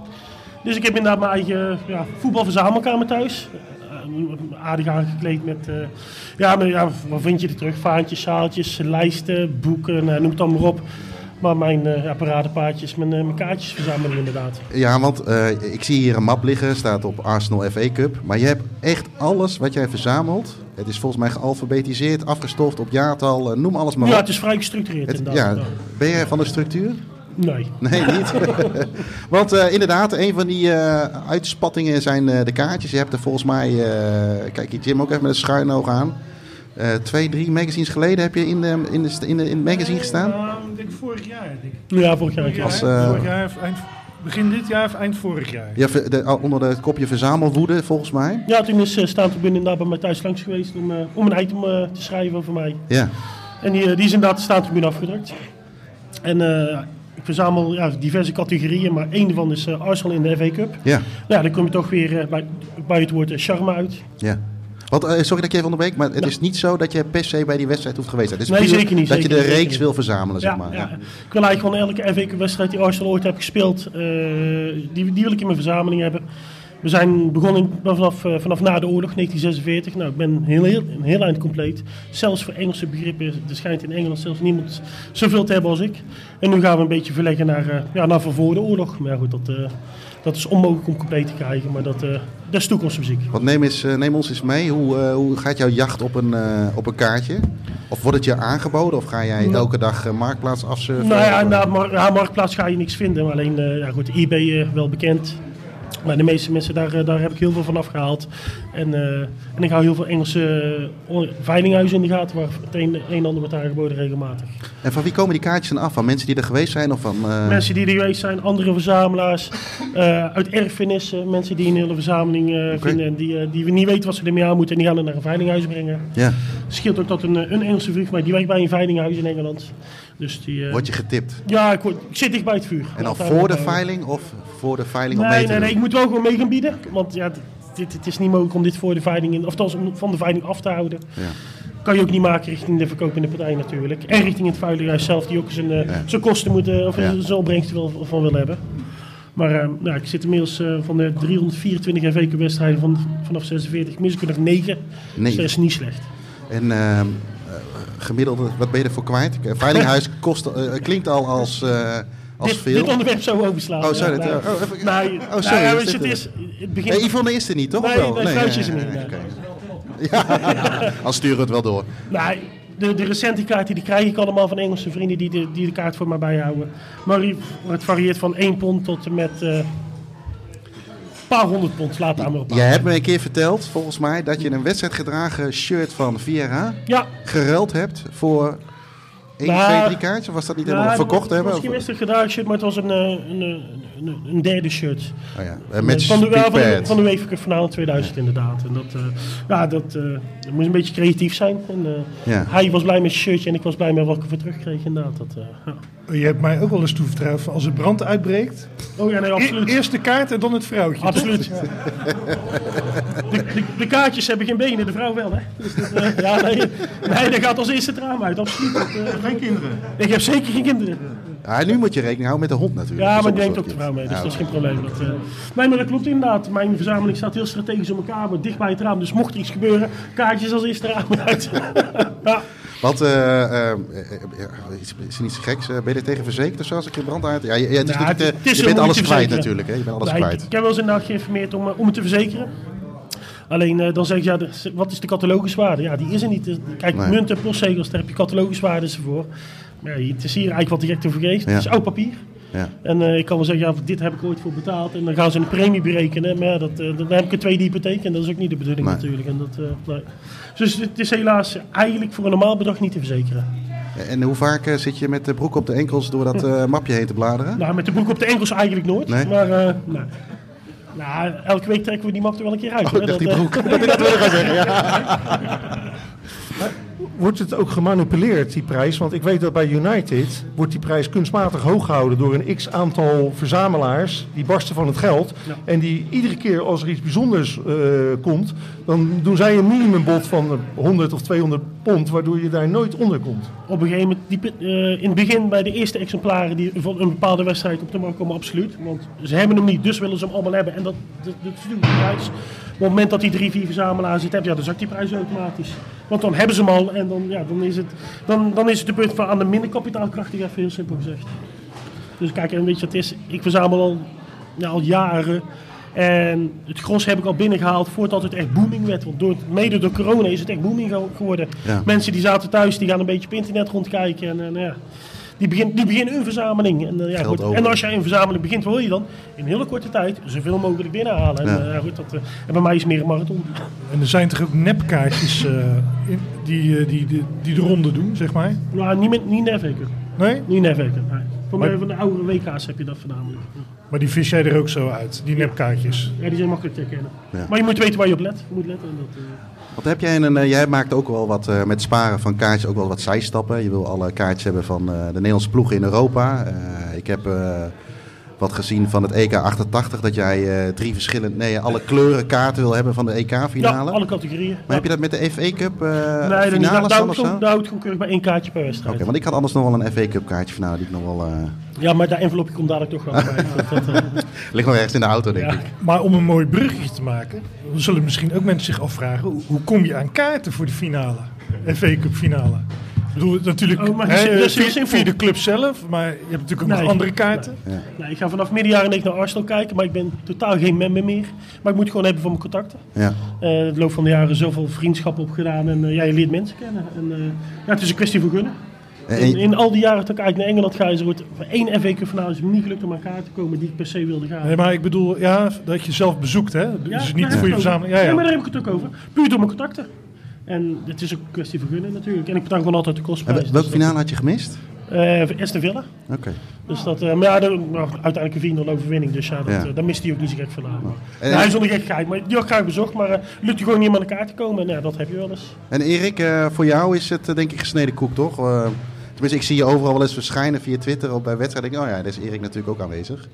Dus ik heb inderdaad mijn eigen ja, voetbalverzamelkamer thuis. Eh, Aardig aangekleed met, eh, ja, maar, ja, wat vind je er terug? Vaantjes, zaaltjes, lijsten, boeken, nou, noem het allemaal op. Maar mijn ja, paradepaardjes, mijn, eh, mijn kaartjes verzamelen inderdaad. Ja, want eh, ik zie hier een map liggen, staat op Arsenal FA Cup. Maar je hebt echt alles wat jij verzamelt. Het is volgens mij gealfabetiseerd, afgestoft op jaartal, noem alles maar Ja, op. het is vrij gestructureerd Het- inderdaad. ja, ben jij van de structuur? Nee. Nee, niet. Want inderdaad, een van die uitspattingen zijn de kaartjes. Je hebt er volgens mij, kijk je Jim ook even met een schuin oog aan. Twee, drie magazines geleden heb je in, de, in, de, in, de, in het magazine gestaan. Ik denk vorig jaar. Denk ik. Ja, vorig jaar. Vorig ja. jaar, eh, vorig jaar of eind, begin dit jaar of eind vorig jaar. Ja, de- onder het kopje verzamelwoede volgens mij. Ja, toen is uh, Staantribune inderdaad bij mij thuis langs geweest om, eh, om een item te schrijven over mij. Ja. En die, die is inderdaad de Staantribune afgedrukt. En eh, ik verzamel ja, diverse categorieën, maar één daarvan is Arsenal in de FA Cup. Ja, Nou, ja, dan kom je toch weer bij, bij het woord charme uit. ja. Want, eh, sorry dat ik je even onderbreek, maar het is niet zo dat je per se bij die wedstrijd hoeft geweest te zijn. Het is Nee, zeker niet, Dat je de niet, reeks wil verzamelen, zeg maar. ja. Ik wil eigenlijk gewoon elke FA Cup wedstrijd die Arsenal ooit heb gespeeld, eh, die, die wil ik in mijn verzameling hebben. We zijn begonnen vanaf, eh, vanaf na de oorlog, 1946. Nou, ik ben heel, heel, een heel eind compleet. Zelfs voor Engelse begrippen, er schijnt in Engeland zelfs niemand zoveel te hebben als ik. En nu gaan we een beetje verleggen naar, ja, naar voor de oorlog. Maar ja, goed, dat, dat is onmogelijk om compleet te krijgen, maar dat, eh, dat is toekomstmuziek. Want neem, eens, eh, neem ons eens mee, hoe, eh, hoe gaat jouw jacht op een, op een kaartje? Of wordt het je aangeboden of ga jij elke dag marktplaats afsurfen? Nou ja, Of, na mar ja, Marktplaats ga je niks vinden. Maar alleen, ja goed, eBay wel bekend. Maar de meeste mensen, daar, eh, daar heb ik heel veel van afgehaald. En, eh, en ik hou heel veel Engelse uh, veilinghuizen in de gaten... waar het een, een en ander wordt aangeboden regelmatig. En van wie komen die kaartjes dan af? Van mensen die er geweest zijn of van... eh, Mensen die er geweest zijn, andere verzamelaars, eh, uit erfenissen. Mensen die een hele verzameling eh, vinden en die, eh, die we niet weten wat ze ermee aan moeten. En die gaan het naar een veilinghuis brengen. Ja, scheelt ook dat een, eh, een Engelse vriend van mij, die werkt bij een veilinghuis in Engeland. Dus die, eh, word je getipt. ja, ik, word- ik zit dicht bij het vuur. En daar voor de veiling of voor de veiling om mee Nee, te nee, nee, ik moet wel gewoon mee gaan bieden. Want ja, dit, het is niet mogelijk om dit voor de veiling, in, of om van de veiling af te houden. Ja. Kan je ook niet maken richting de verkopende partij natuurlijk. En richting het veilinghuis zelf, die ook zijn, eh, zijn kosten moeten, of Ja. zijn opbrengst wil, van wil hebben. Maar nou, ik zit inmiddels van de 324 FV wedstrijden van, vanaf 46, mis ik er nog 9. Dus Nee. dat is niet slecht. En ehm, eh, gemiddeld, wat ben je ervoor kwijt? Veilinghuis kost, eh, klinkt al als, eh, als dit, veel. dit onderwerp zou we overslaan. Oh, sorry, Ja, nou, oh, even- nou, oh, nou, sorry, ja, het is, het begint... Nee, Yvonne is er niet, toch? Nee, wel? nee, vrouwtje is er niet, nee, nee. oké. Ja, dan sturen we het wel door. Nou, de, de recente kaarten die krijg ik allemaal van Engelse vrienden die de, die de kaart voor mij bijhouden. Maar het varieert van 1 pond tot en met eh, een paar honderd pond. Laat daar maar op. Jij hebt me een keer verteld, volgens mij, dat je een wedstrijdgedragen shirt van Vieira Ja, geruild hebt voor één, Nou, twee, drie kaartjes. Of was dat niet helemaal nou, verkocht hebben? Misschien Of- is het een gedragen shirt, maar het was een, eh, een, een, een, een derde shirt. Oh ja, een match van de, van de, van de UEFA Cup finale 2000 inderdaad. En dat, eh, ja, dat, eh, moest een beetje creatief zijn. En, eh, Ja. Hij was blij met zijn shirtje en ik was blij met wat ik ervoor terugkreeg inderdaad. Dat, eh, ja. Je hebt mij ook wel eens toevertrouwd als het brand uitbreekt. Oh ja, nee, e- absoluut. eerst de kaart en dan het vrouwtje. Absoluut. De, de, de kaartjes hebben geen benen, de vrouw wel, hè? Dus dat, eh, ja, nee, nee, dat gaat als eerste het raam uit, absoluut. Dat, eh, Geen kinderen. ik heb zeker geen kinderen. Ja, nu moet je rekening houden met de hond natuurlijk. Ja, maar die neemt ook de vrouw mee, dus Ja, dat is geen probleem. Dat, eh, nee, maar dat klopt inderdaad. Mijn verzameling staat heel strategisch op elkaar, maar dicht bij het raam. Dus mocht er iets gebeuren, kaartjes als eerste raam uit. ja. Wat, eh, eh, is, is er niet zo geks? Eh, ben je er tegen verzekerd of zo als ik een brand uit? Ja, je, het is Nou, natuurlijk, het- het is je bent alles kwijt natuurlijk. Hè? Je bent alles Nee, kwijt. ik heb wel eens inderdaad geïnformeerd om, om het te verzekeren. Alleen eh, dan zeg ik, ja, de- wat is de cataloguswaarde? Ja, die is er niet. Dus, Kijk, Nee. munt en postzegels, daar heb je cataloguswaardes voor. Maar ja, het is hier eigenlijk wat direct over. Ja. Het is oud papier. Ja. En eh, ik kan wel zeggen, ja, dit heb ik ooit voor betaald. En dan gaan ze een premie berekenen. Maar ja, dat, eh, dan heb ik een tweede hypotheek. En dat is ook niet de bedoeling Nee. natuurlijk. En dat, nee. Dus het is helaas eigenlijk voor een normaal bedrag niet te verzekeren. En hoe vaak zit je met de broek op de enkels door dat eh, mapje heen te bladeren? Nou, met de broek op de enkels eigenlijk nooit. Nee? Maar eh, nou, elke week trekken we die map er wel een keer uit. Oh, dacht die eh, broek. Dat ik dat wilde gaan zeggen. Ja. Wordt het ook gemanipuleerd, die prijs? Want ik weet dat bij United wordt die prijs kunstmatig hoog gehouden door een x aantal verzamelaars. Die barsten van het geld. Ja. En die iedere keer als er iets bijzonders eh, komt, dan doen zij een minimumbod van 100 of 200 pond, waardoor je daar nooit onder komt. op een gegeven moment, die, eh, in het begin bij de eerste exemplaren die van een bepaalde wedstrijd op de markt komen, absoluut. Want ze hebben hem niet, dus willen ze hem allemaal hebben. En dat, dat, dat is natuurlijk de prijs. Op het moment dat die drie, vier verzamelaars het hebben, ja, dan zakt die prijs automatisch. Want dan hebben ze hem al en dan, ja, dan, is, het, dan, dan is het de punt van aan de minder kapitaalkrachtig, even heel simpel gezegd. Dus kijk, en weet je wat het is? Ik verzamel al, ja, al jaren. En het gros heb ik al binnengehaald voordat het echt booming werd. Want door, mede door corona is het echt booming ge- geworden. Ja. Mensen die zaten thuis, die gaan een beetje op internet rondkijken. En, eh, nou ja, die, begin, die beginnen een verzameling. En, eh, ja, goed. en als jij een verzameling begint, wil je dan in een hele korte tijd zoveel mogelijk binnenhalen. Ja. En, eh, ja, goed, dat, eh, en bij mij is het meer een marathon. En er zijn toch ook nepkaartjes eh, in, die, die, die, die de ronde doen, zeg maar? Nou, niet, met, niet. Nee? Niet Neveken. Nee. Voor Maar- mij van de oudere WK's heb je dat voornamelijk. Maar die vis jij er ook zo uit, die nepkaartjes. Ja, die zijn makkelijk te herkennen. Ja. Maar je moet weten waar je op let. Je moet letten. En dat, eh, Wat heb jij een, eh, jij maakt ook wel wat eh, met sparen van kaartjes ook wel wat zijstappen. Je wil alle kaartjes hebben van eh, de Nederlandse ploegen in Europa. Eh, ik heb eh, wat gezien van het EK 88. Dat jij eh, drie verschillende, nee, alle kleuren kaarten wil hebben van de EK-finale. Ja, alle categorieën. Maar heb je dat met de FA Cup eh Nee, dat niet. finales Daar dan of houdt zo? daar houdt gewoon keurig bij één kaartje per wedstrijd. Oké, want ik had anders nog wel een FA Cup kaartje finale die ik nog wel... eh Ja, maar dat envelopje komt dadelijk toch wel bij. Dat, dat, ligt nog ergens in de auto, denk Ja. ik. Maar om een mooi bruggetje te maken, zullen misschien ook mensen zich afvragen: hoe, hoe kom je aan kaarten voor de finale? FA Cup finale. Ik bedoel, natuurlijk Oh, maar hè, dat is heel via, de club zelf, maar je hebt natuurlijk ook Nee. nog andere kaarten. nou, ik ga vanaf midden jaren 90 naar Arsenal kijken, maar ik ben totaal geen member meer. Maar ik moet het gewoon hebben voor mijn contacten. Ja. Eh in de loop van de jaren zoveel vriendschappen opgedaan en eh, ja, je leert mensen kennen. En, eh, ja, het is een kwestie van gunnen. En- In, in al die jaren dat ik eigenlijk naar Engeland ga, is er ooit voor één FA Cup finale is het me niet gelukt om aan kaart te komen die ik per se wilde gaan. Nee, maar ik bedoel, ja, dat je zelf bezoekt, hè? Dus daar niet voor je het verzameling. Ja, Nee, ja. maar daar heb ik het ook over. Puur door mijn contacten. En het is ook een kwestie van gunnen natuurlijk. En ik betaal gewoon altijd de kostprijs. wel- welke Dus finale had je gemist? Eh, Aston Villa. Oké. Dus dat, eh, maar ja, de, nou, uiteindelijk een 4-0 overwinning. Dus ja, dat, Ja. eh, daar mist hij ook niet zo gek van aan. Nou, hij is onder gekkigheid, maar die had graag bezocht. Maar lukt je gewoon niet om aan elkaar te komen. En ja, dat heb je wel eens. En Erik, eh, voor jou is het denk ik gesneden koek, toch? Tenminste, ik zie je overal wel eens verschijnen via Twitter of bij wedstrijden. Denk ik, oh ja, daar is Erik natuurlijk ook aanwezig.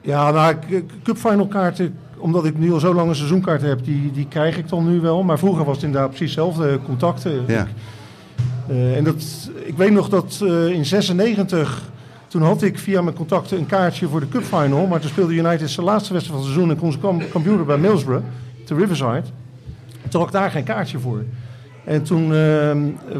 Ja, nou, k- Cup Final kaarten, omdat ik nu al zo lang een seizoenkaart heb, die, die krijg ik dan nu wel. Maar vroeger was het inderdaad precies hetzelfde, contacten. Ja. Eh, en dat, ik weet nog dat eh, in 96, toen had ik via mijn contacten een kaartje voor de Cup Final. Maar toen speelde United zijn laatste wedstrijd van het seizoen en kon ze kam- kampioen bij Middlesbrough, te Riverside. Toen had ik daar geen kaartje voor. En toen eh,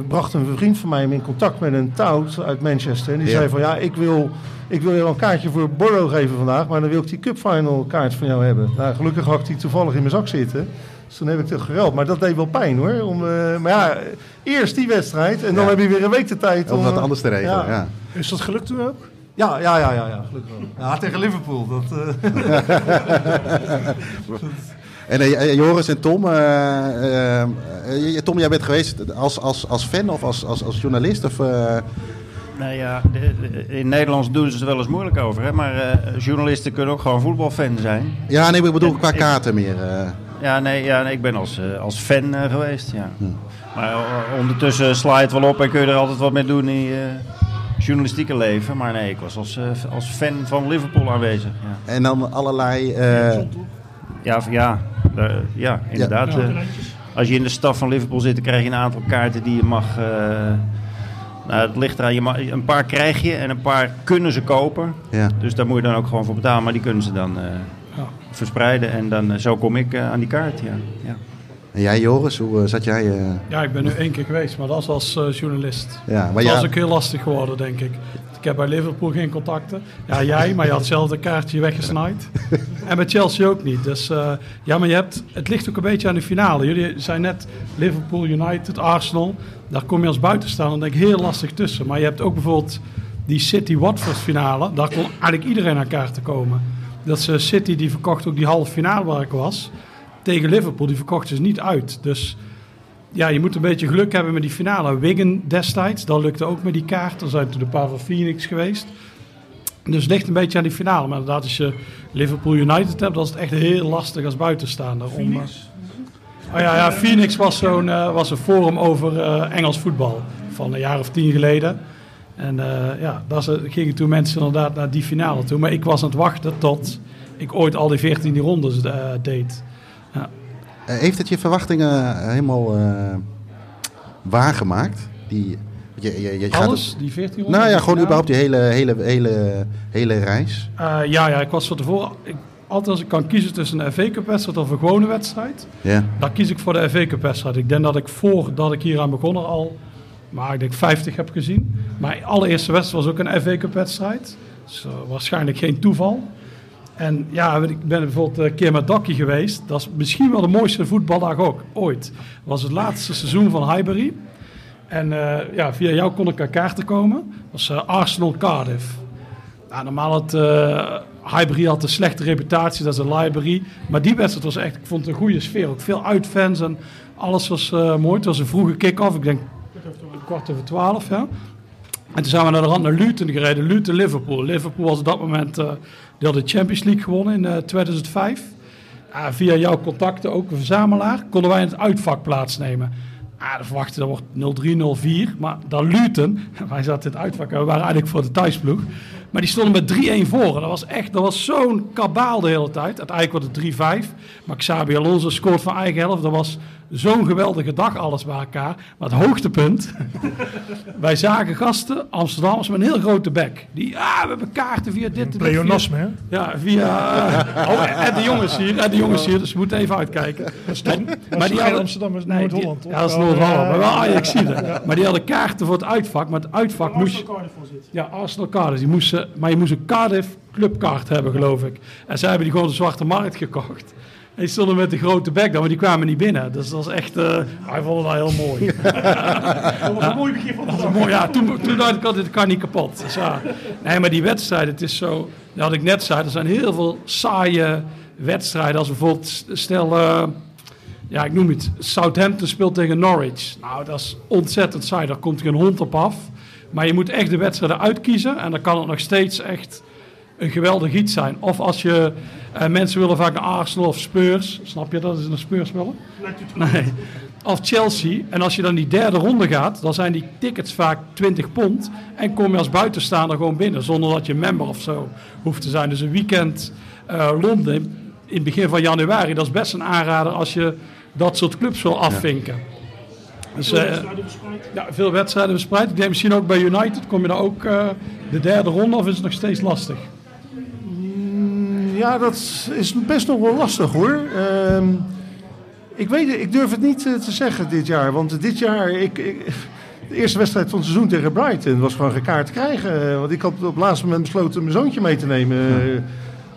bracht een vriend van mij me in contact met een tout uit Manchester. En die Ja. zei van ja, ik wil, ik wil je wel een kaartje voor Borough geven vandaag. Maar dan wil ik die Cup Final kaart van jou hebben. Nou, gelukkig had ik die toevallig in mijn zak zitten. Dus toen heb ik het gereld. Maar dat deed wel pijn hoor. Om, eh, maar ja, eerst die wedstrijd. En dan Ja. heb je weer een week de tijd Om om... wat eh, anders te regelen, ja. Ja, Is dat gelukt toen ook? ja, ja, ja, ja, ja gelukkig wel. Ja, tegen Liverpool. Dat, eh, En eh, Joris en Tom, eh, eh, eh, Tom, jij bent geweest als, als, als fan of als, als, als journalist? Of, eh, Nou ja, de- de- in Nederlands doen ze er wel eens moeilijk over. Hè? Maar eh, journalisten kunnen ook gewoon voetbalfan zijn. ja, nee, ik bedoel En qua ik- kaarten meer. eh. Ja, nee, ja, nee ik ben als, eh, als fan eh, geweest. Ja. Maar eh, ondertussen sla je het wel op en kun je er altijd wat mee doen in je journalistieke leven. Maar nee, ik was als, eh, als fan van Liverpool aanwezig. Ja, En dan allerlei... eh, ja, ja, eh, ja inderdaad. Ja. eh, als je in de staf van Liverpool zit, dan krijg je een aantal kaarten die je mag. eh, nou, het ligt eraan. Je mag, een paar krijg je en een paar kunnen ze kopen. ja. Dus daar moet je dan ook gewoon voor betalen. Maar die kunnen ze dan eh, verspreiden. En dan, zo kom ik aan die kaart. Ja. Ja. En jij Joris, hoe zat jij? eh, Ja, ik ben nu één keer geweest, maar dat was als journalist. ja, maar Dat ja, was ook heel lastig geworden, denk ik. Ik heb bij Liverpool geen contacten. Ja, jij, maar je had zelf een kaartje weggesnaaid. en bij Chelsea ook niet. Dus eh, ja, maar je hebt, het ligt ook een beetje aan de finale. Jullie zijn net Liverpool, United, Arsenal. Daar kom je als buitenstaander denk ik heel lastig tussen. Maar je hebt ook bijvoorbeeld die City-Watford finale. Daar kon eigenlijk iedereen aan kaarten komen. Dat eh, City die verkocht ook die halve finale waar ik was. Tegen Liverpool, die verkocht dus niet uit. Dus ja, je moet een beetje geluk hebben met die finale. Wigan destijds, dat lukte ook met die kaart. Er zijn toen een paar van Phoenix geweest. Dus het ligt een beetje aan die finale. Maar inderdaad, als je Liverpool United hebt, dan is het echt heel lastig als buitenstaander. Om, eh, oh ja, ja, Phoenix was, zo'n, eh, was een forum over eh, Engels voetbal van een jaar of tien geleden. En eh, ja, daar gingen toen mensen inderdaad naar die finale toe. Maar ik was aan het wachten tot ik ooit al die 14 rondes deed. Eh, heeft het je verwachtingen helemaal eh, waargemaakt? Die, je, je, je gaat Alles, die 14 rondes. nou ja, gewoon Ja. überhaupt die hele, hele, hele, hele reis. Eh, ja, ja, ik was van tevoren. Ik, altijd als ik kan kiezen tussen een FA Cup wedstrijd of een gewone wedstrijd, Ja. dan kies ik voor de FA Cup wedstrijd. Ik denk dat ik voordat ik hier aan begonnen al, maar ik denk 50 heb gezien. Mijn allereerste wedstrijd was ook een FA Cup wedstrijd. Dus eh, waarschijnlijk geen toeval. En ja, ik ben bijvoorbeeld een keer met Dokkie geweest. Dat is misschien wel de mooiste voetbaldag ook, ooit. Dat was het laatste seizoen van Highbury. En eh, ja, via jou kon ik aan kaarten komen. Dat was eh, Arsenal Cardiff. Nou, normaal had uh, Highbury had een slechte reputatie, dat is een library. Maar die wedstrijd was echt, ik vond het een goede sfeer. Ook veel uitfans en alles was eh, mooi. Het was een vroege kick-off, ik denk kwart over twaalf. Ja. En toen zijn we naar de rand naar Luton gereden. Luton, Liverpool. Liverpool was op dat moment, die had de Champions League gewonnen in uh, 2005. Uh, via jouw contacten, ook een verzamelaar, konden wij in het uitvak plaatsnemen. Ah, de verwachting dat wordt 0-3, 0-4. Maar dan Luton, wij zaten in het uitvak we waren eigenlijk voor de thuisploeg. Maar die stonden met 3-1 voor. En dat was echt, dat was zo'n kabaal de hele tijd. Uiteindelijk wordt het 3-5. Maar Xabi Alonso scoort van eigen helft. Dat was zo'n geweldige dag alles bij elkaar. Maar het hoogtepunt, wij zagen gasten, Amsterdammers met een heel grote bek. Die, ah, we hebben kaarten via dit en dit. via- Pleonasme, hè? Ja, via... eh, oh, en de jongens hier, en de jongens hier, dus we moeten even uitkijken. Maar die hadden- Amsterdam is Nee, Noord-Holland? Ja, dat is Noord-Holland, maar wel ja, Ajax. Maar die hadden kaarten voor het uitvak, maar het uitvak moest... Ja, Arsenal Cardiff. Die maar je moest een Cardiff clubkaart hebben, geloof ik. En zij hebben die gewoon de zwarte markt gekocht. En die stonden met de grote bek dan, maar die kwamen niet binnen. Dus dat was echt... eh hij vond het wel heel mooi. Dat was een mooi begin van de dag. mooi. Ja, toen, toen dacht ik altijd, dit kan niet kapot. Dus ja. Nee, maar die wedstrijden, het is zo... Dat had ik net zei, er zijn heel veel saaie wedstrijden. Als bijvoorbeeld, stel... eh, ja, ik noem het. Southampton speelt tegen Norwich. Nou, dat is ontzettend saai. Daar komt geen hond op af. Maar je moet echt de wedstrijden uitkiezen. En dan kan het nog steeds echt een geweldig iets zijn. Of als je... eh, mensen willen vaak naar Arsenal of Spurs. Snap je dat? Is een Spurs willen? Nee. Of Chelsea. En als je dan die derde ronde gaat, dan zijn die tickets vaak 20 pond. En kom je als buitenstaander gewoon binnen, zonder dat je member of zo hoeft te zijn. Dus een weekend eh, Londen in het begin van januari, dat is best een aanrader als je dat soort clubs wil afvinken. Dus, eh, ja, veel wedstrijden verspreid. Ik denk misschien ook bij United. Kom je dan ook eh, de derde ronde of is het nog steeds lastig? Ja, dat is best nog wel lastig hoor. Ehm, ik, weet, ik durf het niet eh, te zeggen dit jaar. Want dit jaar, ik, ik- de eerste wedstrijd van het seizoen tegen Brighton was gewoon geen kaart te krijgen. Want ik had op het laatste moment besloten mijn zoontje mee te nemen.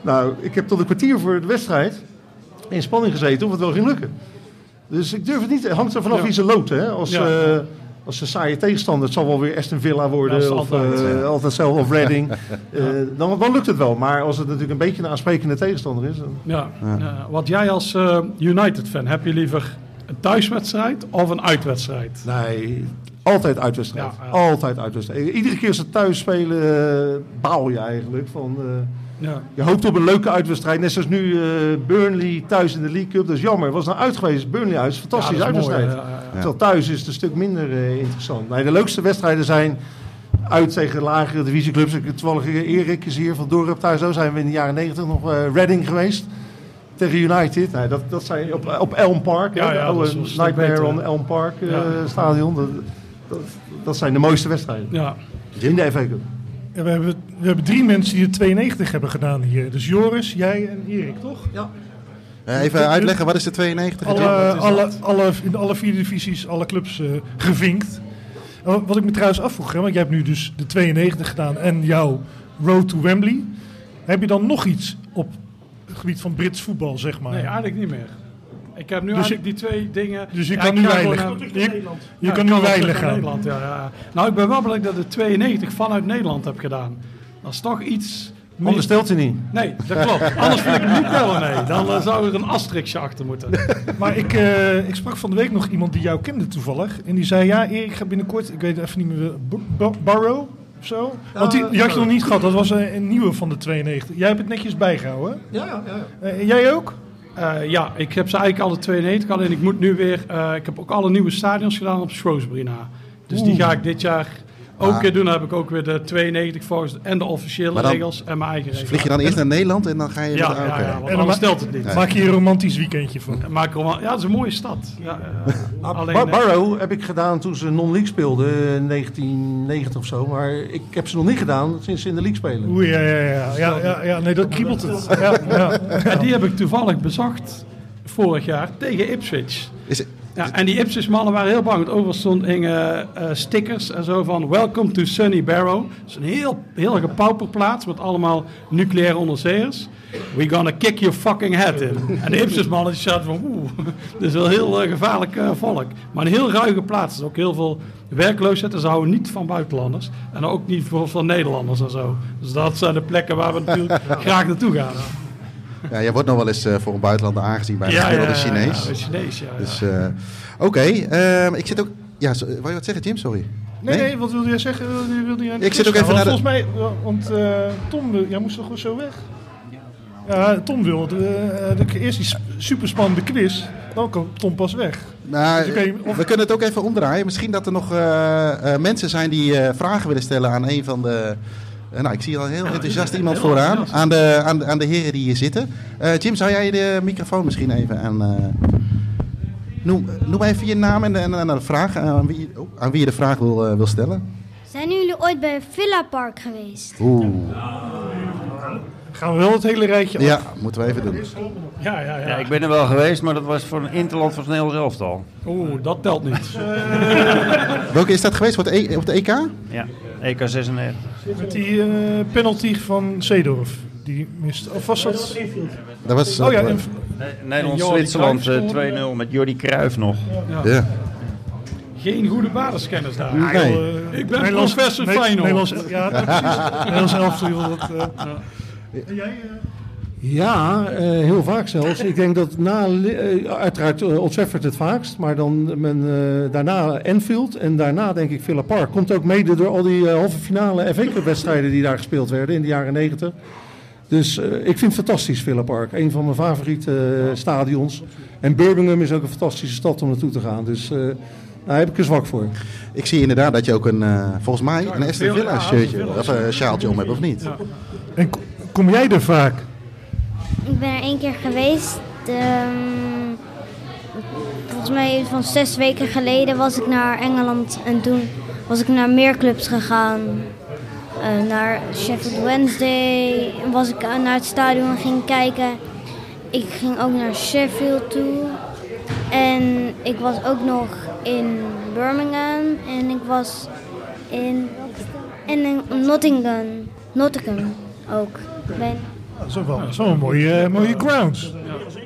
Nou, ik heb tot een kwartier voor de wedstrijd in spanning gezeten of het wel ging lukken. Dus ik durf het niet. Het hangt er vanaf Ja. wie ze loopt. Hè? Als, Ja. eh, als een saaie tegenstander, het zal wel weer Aston Villa worden. Of altijd, eh, ja. altijd zelf of Reading. Eh, dan, dan lukt het wel. Maar als het natuurlijk een beetje een aansprekende tegenstander is. Dan... Ja. ja. wat jij als eh, United-fan, heb je liever een thuiswedstrijd of een uitwedstrijd? Nee, altijd uitwedstrijd. Ja, ja. Altijd uitwedstrijd. Iedere keer als ze thuis spelen, baal je eigenlijk van. eh, Ja. je hoopt op een leuke uitwedstrijd. Net zoals nu eh, Burnley thuis in de League Cup. Dat is jammer. Was nou uit geweest. Burnley uit. Fantastische Ja, mooi, uitwedstrijd. ja. Terwijl thuis is het een stuk minder eh, interessant. Nee, de leukste wedstrijden zijn uit tegen lagere divisieclubs. Ik- Toevallig eh, Erik is hier van Dorp thuis. Zo zijn we in de jaren 90 nog eh Reading geweest. Tegen United. Nee, dat, dat zijn op, op Elm Park. Ja, hè, oude Nightmare beter. on Elm Park stadion. Dat, dat, dat zijn de mooiste wedstrijden. Ja. In de FA Cup. Ja, we, hebben, we hebben drie mensen die de 92 hebben gedaan hier. Dus Joris, jij en Erik, toch? Eh, Even uitleggen, wat is de 92? Alle, is alle, alle, in alle vier divisies, alle clubs eh, gevinkt. En wat- Wat ik me trouwens afvroeg, hè, want jij hebt nu dus de 92 gedaan en jouw Road to Wembley. Heb je dan nog iets op het gebied van Brits voetbal, zeg maar? Nee, eigenlijk niet meer. Ik heb nu Dus eigenlijk die twee dingen. dus je Ja, kan nu ga weinig. naar- Je, je Ja, kan nu weinig gaan. Nederland, ja, ja. Nou, ik ben wel blij dat ik de 92 vanuit Nederland heb gedaan. Dat is toch iets. meer- Anders stelt hij niet. Nee, dat klopt. Anders vind ik hem niet bellen, nee. Dan eh, zou er een asterixje achter moeten. Maar ik, eh, ik sprak van de week nog iemand die jou kende toevallig. En die zei, ja Erik gaat binnenkort, ik weet even niet meer, Bar- Barrow of zo? Want die, die had je nog niet gehad, dat was een, een nieuwe van de 92. Jij hebt het netjes bijgehouden. Ja, ja, ja. Eh, jij ook? Eh, ja, ik heb ze eigenlijk alle 92. Alleen ik moet nu weer. eh, ik heb ook alle nieuwe stadions gedaan op Shrewsbury na. Dus die ga ik dit jaar ook Ah. weer doen. Heb ik ook weer de 92 volgens en de officiële dan- regels en mijn eigen regels. Vlieg je dan eerst naar Nederland en dan ga je... Ja, want dan stelt het niet. Maak je een romantisch weekendje van. Maak wel- ja, het is een mooie stad. Ja, eh, alleen, Bar- eh, Barrow heb ik gedaan toen ze non-league speelden in 1990 of zo. Maar ik heb ze nog niet gedaan sinds ze in de league spelen. Oeh, ja, ja, ja. Ja, ja, ja nee, dat kriebelt het. Ja, ja. en die heb ik toevallig bezocht vorig jaar tegen Ipswich. Is het- Ja, en die Ipswich mannen waren heel bang. Want overal stonden hingen, eh, stickers en zo van Welcome to Sunny Barrow. Dat is een heel, heel gepauperplaats met allemaal nucleaire onderzeeërs. We gonna kick your fucking head in. En de Ipswich mannen die zaten van oeh, dit is wel heel eh, gevaarlijk eh, volk. Maar een heel ruige plaats. Er is ook heel veel werkloosheid. En ze houden niet van buitenlanders. En ook niet van Nederlanders en zo. Dus dat zijn de plekken waar we natuurlijk graag naartoe gaan. Ja, jij wordt nog wel eens eh, voor een buitenlander aangezien bij een gemiddelde Chinees. Ja, Chinees, ja. ja. Dus, eh, oké. ehm, ik zit ook... Ja, zo- wou je wat zeggen, Jim? Sorry. Nee, nee, wat wilde jij zeggen? Wilde, wilde jij Ik zit ook gaan? even naar de- Volgens mij, eh, want eh, Tom, wil- jij moest toch zo weg? Ja, Tom wilde eh, de, eerst die sp- superspannende quiz. Dan komt Tom pas weg. Nou, Dus of- we kunnen het ook even omdraaien. Misschien dat er nog eh, eh, mensen zijn die eh, vragen willen stellen aan een van de nou, ik zie al heel enthousiast iemand vooraan. Aan de, aan, de, aan de heren die hier zitten. Eh, Jim, zou jij de microfoon misschien even aan... eh, noem, noem even je naam en, en, en de vraag eh, aan wie, oh, aan wie je de vraag wil, eh, wil stellen. Zijn jullie ooit bij Villa Park geweest? Oeh, Gaan we wel het hele rijtje af? ja, moeten we even doen. Ja, ja, Ja, ja. ik ben er wel geweest, maar dat was voor een interland van Nederlands elftal. Oeh, dat telt niet. Welke is dat geweest? Op de, E- op de EK? Ja, EK 96. Met die eh, penalty van Zeedorf. Die mist. Of was dat? Dat was... Oh ja, eh, Nederland-Zwitserland Jordi eh, Cruijff 2-0 met Jordi Cruijff nog. ja. Geen goede basiskennis daar. Nee. eh, Ik ben Nederlands- professor Ne- Feyenoord. Nederlands, ja, precies. Nederlands elftal. Dat, eh, En jij, Ja, eh, heel vaak zelfs. Ik denk dat na, eh, uiteraard uh, Old Trafford het vaakst, maar dan men, eh, daarna Enfield en daarna denk ik Villa Park. Komt ook mede door al die halve finale FA Cup wedstrijden die daar gespeeld werden in de jaren negentig. Dus eh, ik vind het fantastisch Villa Park. Een van mijn favoriete stadions. En Birmingham is ook een fantastische stad om naartoe te gaan. Dus eh, daar heb ik er zwak voor. Ik zie inderdaad dat je ook een, eh, volgens mij, een Aston Villa shirtje of een sjaaltje om hebt, of niet? en ko- kom jij er vaak? Ik ben er één keer geweest. ehm, volgens mij van zes weken geleden was ik naar Engeland en toen was ik naar meer clubs gegaan. Eh, naar Sheffield Wednesday was ik naar het stadion ging kijken. Ik ging ook naar Sheffield toe. En ik was ook nog in Birmingham en ik was in, en in Nottingham. Nottingham ook. Dat is wel, een mooie, eh, mooie grounds.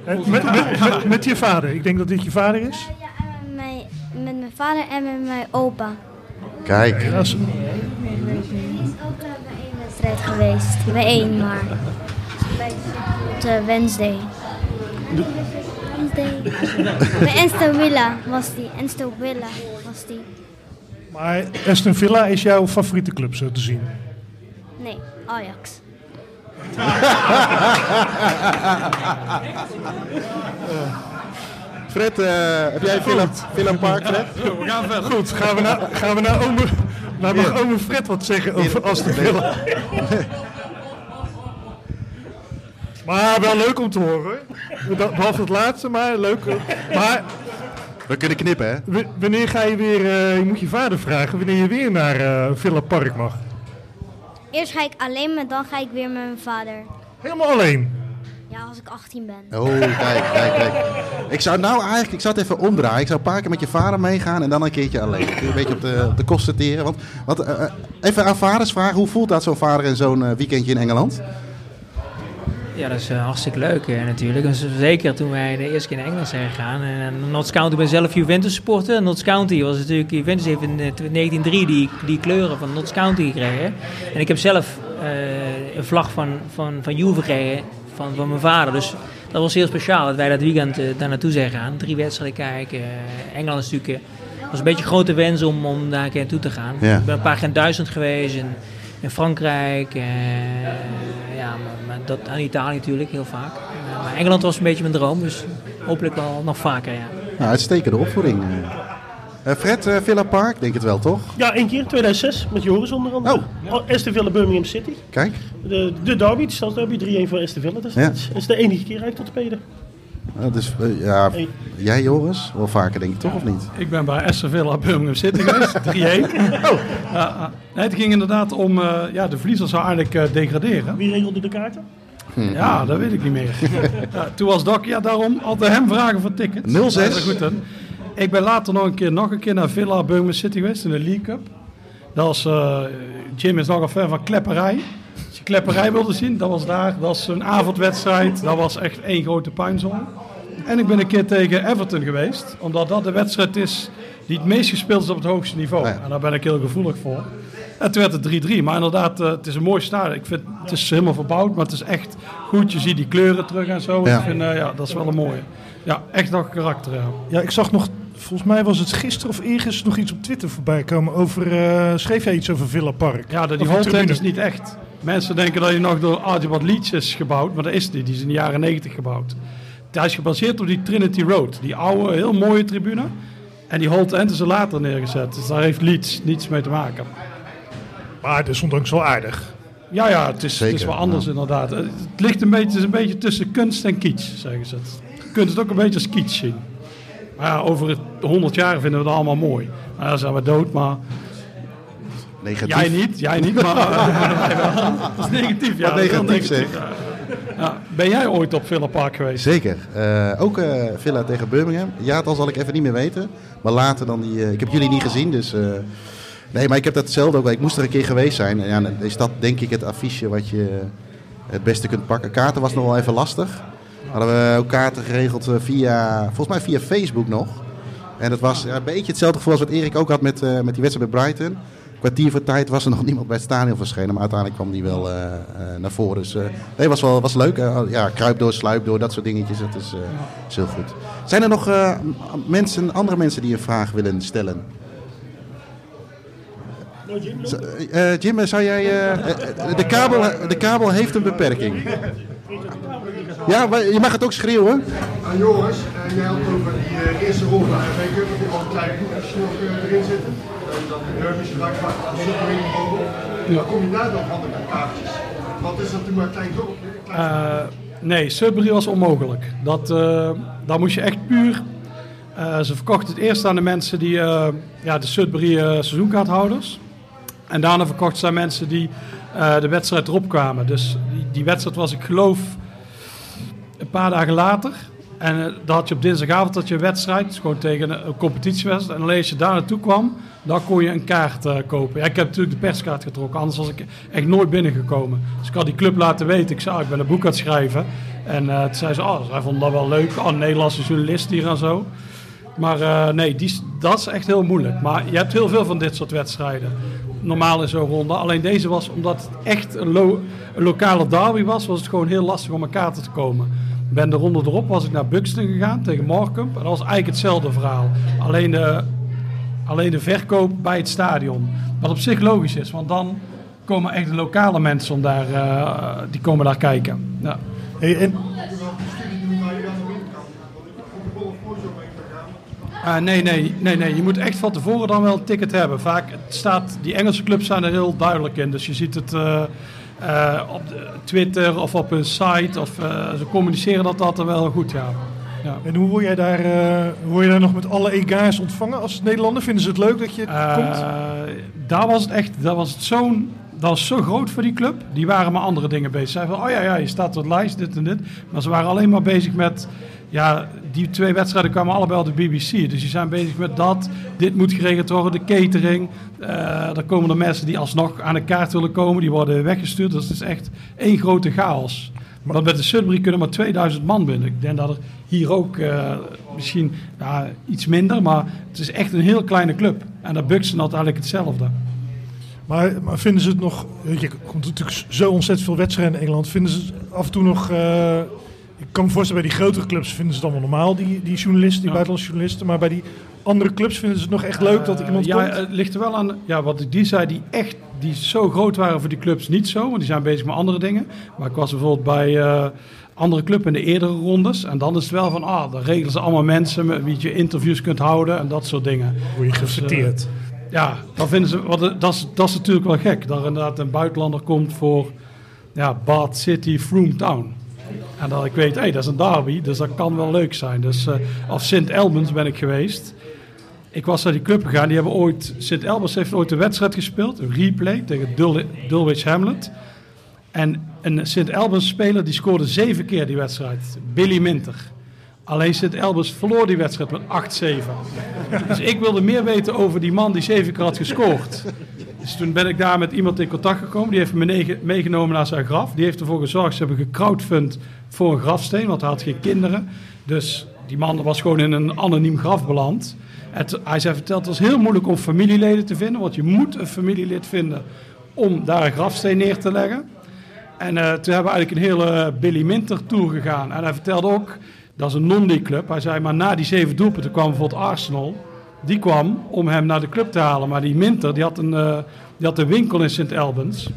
En met, met, met, met je vader. Ik denk dat dit je vader is. Ja, met mijn, met mijn vader en met mijn opa. Kijk, Dat is, Die is ook eh, bij één wedstrijd geweest. Bij één maar. Bij de Wednesday. Wednesday. bij Aston Villa was die. Aston Villa was die. maar Aston Villa is jouw favoriete club, zo te zien. Nee, Ajax. Fred, eh, heb jij Villa, Villa Park, Fred? We gaan verder. Goed, gaan we naar, gaan we naar ome, nou mag ome Fred wat zeggen over Aston Villa. Maar wel leuk om te horen Behalve het laatste, maar leuk. Maar We kunnen knippen, hè? wanneer ga je weer, eh, je moet je vader vragen, wanneer je weer naar eh, Villa Park mag? Eerst ga ik alleen, maar dan ga ik weer met mijn vader. Helemaal alleen. Ja, als ik 18 ben. Oh, kijk, kijk, kijk. Ik zou nou eigenlijk, ik zou het even omdraaien. Ik zou een paar keer met je vader meegaan en dan een keertje alleen. Een beetje op de, op de kosten teren. Want, want eh, eh, even aan vaders vragen, hoe voelt dat zo'n vader in zo'n eh, weekendje in Engeland? Ja, dat is eh, hartstikke leuk eh, natuurlijk. En zeker toen wij de eerste keer naar Engeland zijn gegaan. En uh, Notts County, ik ben zelf Juventus supporter. Notts County was natuurlijk, Juventus heeft in eh, 1903 die, die kleuren van Notts County gekregen. En ik heb zelf eh, een vlag van, van, van Juve gekregen van, van mijn vader. Dus dat was heel speciaal dat wij dat weekend eh, daar naartoe zijn gegaan. Drie wedstrijden kijken. Eh, Engeland is natuurlijk... eh, was een beetje een grote wens om, om daar een keer naartoe te gaan. Ja. Ik ben een paar keer in Duitsland geweest. En, in Frankrijk, eh, ja, maar, maar dat, en Italië natuurlijk heel vaak. Maar Engeland was een beetje mijn droom, dus hopelijk wel nog vaker, ja. Nou, uitstekende opvoeding. eh. Eh, Fred, eh, Villa Park, denk het wel, toch? Ja, één keer, 2006, met Joris onder andere. Oh. Aston Villa, Birmingham City. Kijk. De, de derby, de stadsderby, 3-1 voor Aston Villa. Dus Ja. dat is- is de enige keer eigenlijk tot spelen. Dus, eh, ja, Hey. jij Joris? Wel vaker denk ik toch, of niet? Ik ben bij Aston Villa Birmingham City geweest, 3-1. Oh. Ja, nee, het ging inderdaad om, eh, ja, de verliezer zou eigenlijk eh, degraderen. Wie regelde de kaarten? Ja, dat weet ik niet meer. ja, toen was Doc, ja daarom altijd hem vragen voor tickets. 06? Dat is goed, hè. Ik ben later nog een keer, nog een keer naar Villa Birmingham City geweest in de League Cup. Dat was, eh, Jim is nogal fan van klepperij. Klepperij wilde zien, dat was daar. Dat was een avondwedstrijd. Dat was echt één grote puinzone. En ik ben een keer tegen Everton geweest. Omdat dat de wedstrijd is die het meest gespeeld is op het hoogste niveau. Ja. En daar ben ik heel gevoelig voor. En toen werd het 3-3. Maar inderdaad, eh, het is een mooi stadion. Ik vind, het is helemaal verbouwd, maar het is echt goed. Je ziet die kleuren terug en zo. Ja. Ik vind, eh, ja, dat is wel een mooie. Ja, echt nog karakter. Ja. Ja, ik zag nog, volgens mij was het gisteren of eergisteren nog iets op Twitter voorbij komen over, eh, schreef jij iets over Villa Park? Ja, de, die is niet echt. Mensen denken dat je nog door Archibald Leach is gebouwd, maar dat is niet. Die is in de jaren 90 gebouwd. Hij is gebaseerd op die Trinity Road, die oude, heel mooie tribune. En die Holt End is er later neergezet. Dus daar heeft Leach niets mee te maken. Maar desondanks wel aardig. Ja, ja, het is, het is wel anders ja. inderdaad. Het ligt een beetje, het is een beetje tussen kunst en kitsch, zeggen ze het. Je kunt het ook een beetje als kitsch zien. Maar ja, over het 100 jaar vinden we het allemaal mooi. Nou, dan zijn we dood, maar Negatief. jij niet, jij niet, maar eh. Dat is negatief, ja. Wat negatief, zeg. ja. Ben jij ooit op Villa Park geweest? Zeker. Eh, ook eh, Villa tegen Birmingham. Ja, dat zal ik even niet meer weten. Maar later dan die... ik heb jullie niet gezien, dus... nee, maar ik heb dat hetzelfde ook. Ik moest er een keer geweest zijn. En ja, dan is dat denk ik het affiche wat je het beste kunt pakken. Kaarten was nog wel even lastig. Hadden we ook kaarten geregeld via... Volgens mij via Facebook nog. En dat was ja, een beetje hetzelfde gevoel als wat Erik ook had met, met die wedstrijd bij Brighton. Kwartier voor tijd was er nog niemand bij het stadion verschenen. Maar uiteindelijk kwam die wel eh, eh, naar voren. Dus eh, nee, was wel was leuk. Ja, kruip door, sluip door, dat soort dingetjes. Dat is, heel goed. Zijn er nog mensen, andere mensen die een vraag willen stellen? Jim, zou jij... de, kabel, de kabel heeft een beperking. Ja, je mag het ook schreeuwen. Ah, eh, jij had over die eerste ronde al kleine voetjes nog eh, erin zitten. En dan de aan. Dan kom je daar kaartjes. Wat is dat toen maar een klein dorpje? Klein Eh, nee, Sudbury was onmogelijk. Dat, eh, daar moest je echt puur... eh, ze verkochten het eerst aan de mensen die... eh, ja, de Sudbury eh, seizoenkaarthouders. En daarna verkochten ze aan mensen die eh, de wedstrijd erop kwamen. Dus die, die wedstrijd was, ik geloof, een paar dagen later. En eh, dan had je op dinsdagavond had je een wedstrijd, gewoon tegen een, een competitiewedstrijd. En alleen als je daar naartoe kwam, dan kon je een kaart eh, kopen. Ja, ik heb natuurlijk de perskaart getrokken, anders was ik echt nooit binnengekomen. Dus ik had die club laten weten, ik zei, ah, ik ben een boek aan het schrijven. En eh toen zei ze, oh, zij vonden dat wel leuk. Oh, een Nederlandse journalist hier en zo. Maar nee, die, dat is echt heel moeilijk. Maar je hebt heel veel van dit soort wedstrijden. Normaal in zo'n ronde. Alleen deze was, omdat het echt een, lo- een lokale derby was, was het gewoon heel lastig om aan kaarten te komen. Ben de ronde erop was ik naar Buxton gegaan tegen Morecambe. En dat was eigenlijk hetzelfde verhaal. Alleen de, alleen de verkoop bij het stadion. Wat op zich logisch is, want dan komen echt de lokale mensen om daar, eh, die komen daar kijken. Ja. Hey, en. Ah, nee, nee, nee, nee. Je moet echt van tevoren dan wel een ticket hebben. Vaak staat, die Engelse clubs zijn er heel duidelijk in. Dus je ziet het eh, eh, op Twitter of op hun site. Of, eh, ze communiceren dat altijd wel goed, ja. ja. En hoe word jij daar, eh, word je daar nog met alle ega's ontvangen als Nederlander? Vinden ze het leuk dat je komt? daar was het echt, daar was het zo'n, dat was zo groot voor die club. Die waren maar andere dingen bezig. Ze zeiden van, oh ja, ja, je staat op lijst, dit en dit. Maar ze waren alleen maar bezig met, ja, die twee wedstrijden kwamen allebei op de BBC. Dus die zijn bezig met dat, dit moet geregeld worden, de catering. Eh er komen er mensen die alsnog aan de kaart willen komen, die worden weggestuurd. Dus het is echt één grote chaos. Maar met de Sudbury kunnen maar 2000 man binnen. Ik denk dat er hier ook eh, misschien ja, iets minder, maar het is echt een heel kleine club. En dat Buxton had eigenlijk hetzelfde. Maar, maar vinden ze het nog... Je komt natuurlijk zo ontzettend veel wedstrijden in Engeland. Vinden ze het af en toe nog... eh, ik kan me voorstellen, bij die grotere clubs vinden ze het allemaal normaal, die, die journalisten, die Ja. buitenlandse journalisten. Maar bij die andere clubs vinden ze het nog echt leuk dat iemand Eh, ja, komt? het ligt er wel aan. Ja, wat ik die zei, die echt die zo groot waren voor die clubs niet zo, want die zijn bezig met andere dingen. Maar ik was bijvoorbeeld bij eh, andere club in de eerdere rondes. En dan is het wel van, ah, dan regelen ze allemaal mensen met wie je interviews kunt houden en dat soort dingen. Word je Dus, eh, gefeteerd? Ja, dan vinden ze, wat, dat, is, dat is natuurlijk wel gek. Dat er inderdaad een buitenlander komt voor ja, Bath City, Froome Town. En dat ik weet, hé, dat is een derby, dus dat kan wel leuk zijn. Dus, eh of Sint Albans ben ik geweest. Ik was naar die club gegaan, die hebben ooit, Sint Albans heeft ooit een wedstrijd gespeeld, een replay tegen Dul Dulwich Hamlet. En een Sint Albans speler die scoorde zeven keer die wedstrijd, Billy Minter. Alleen Sint Albans verloor die wedstrijd met 8-7. Dus ik wilde meer weten over die man die zeven keer had gescoord. Dus toen ben ik daar met iemand in contact gekomen. Die heeft me meegenomen naar zijn graf. Die heeft ervoor gezorgd, ze hebben gecrowdfund voor een grafsteen, want hij had geen kinderen. Dus die man was gewoon in een anoniem graf beland. En t- hij zei verteld, het was heel moeilijk om familieleden te vinden, want je moet een familielid vinden om daar een grafsteen neer te leggen. En eh, toen hebben we eigenlijk een hele Billy Minter tour gegaan. En hij vertelde ook, dat is een non-league club. Hij zei, maar na die zeven doelpunten kwam bijvoorbeeld Arsenal. Die kwam om hem naar de club te halen. Maar die Minter, die had een, eh, die had een winkel in St. Albans.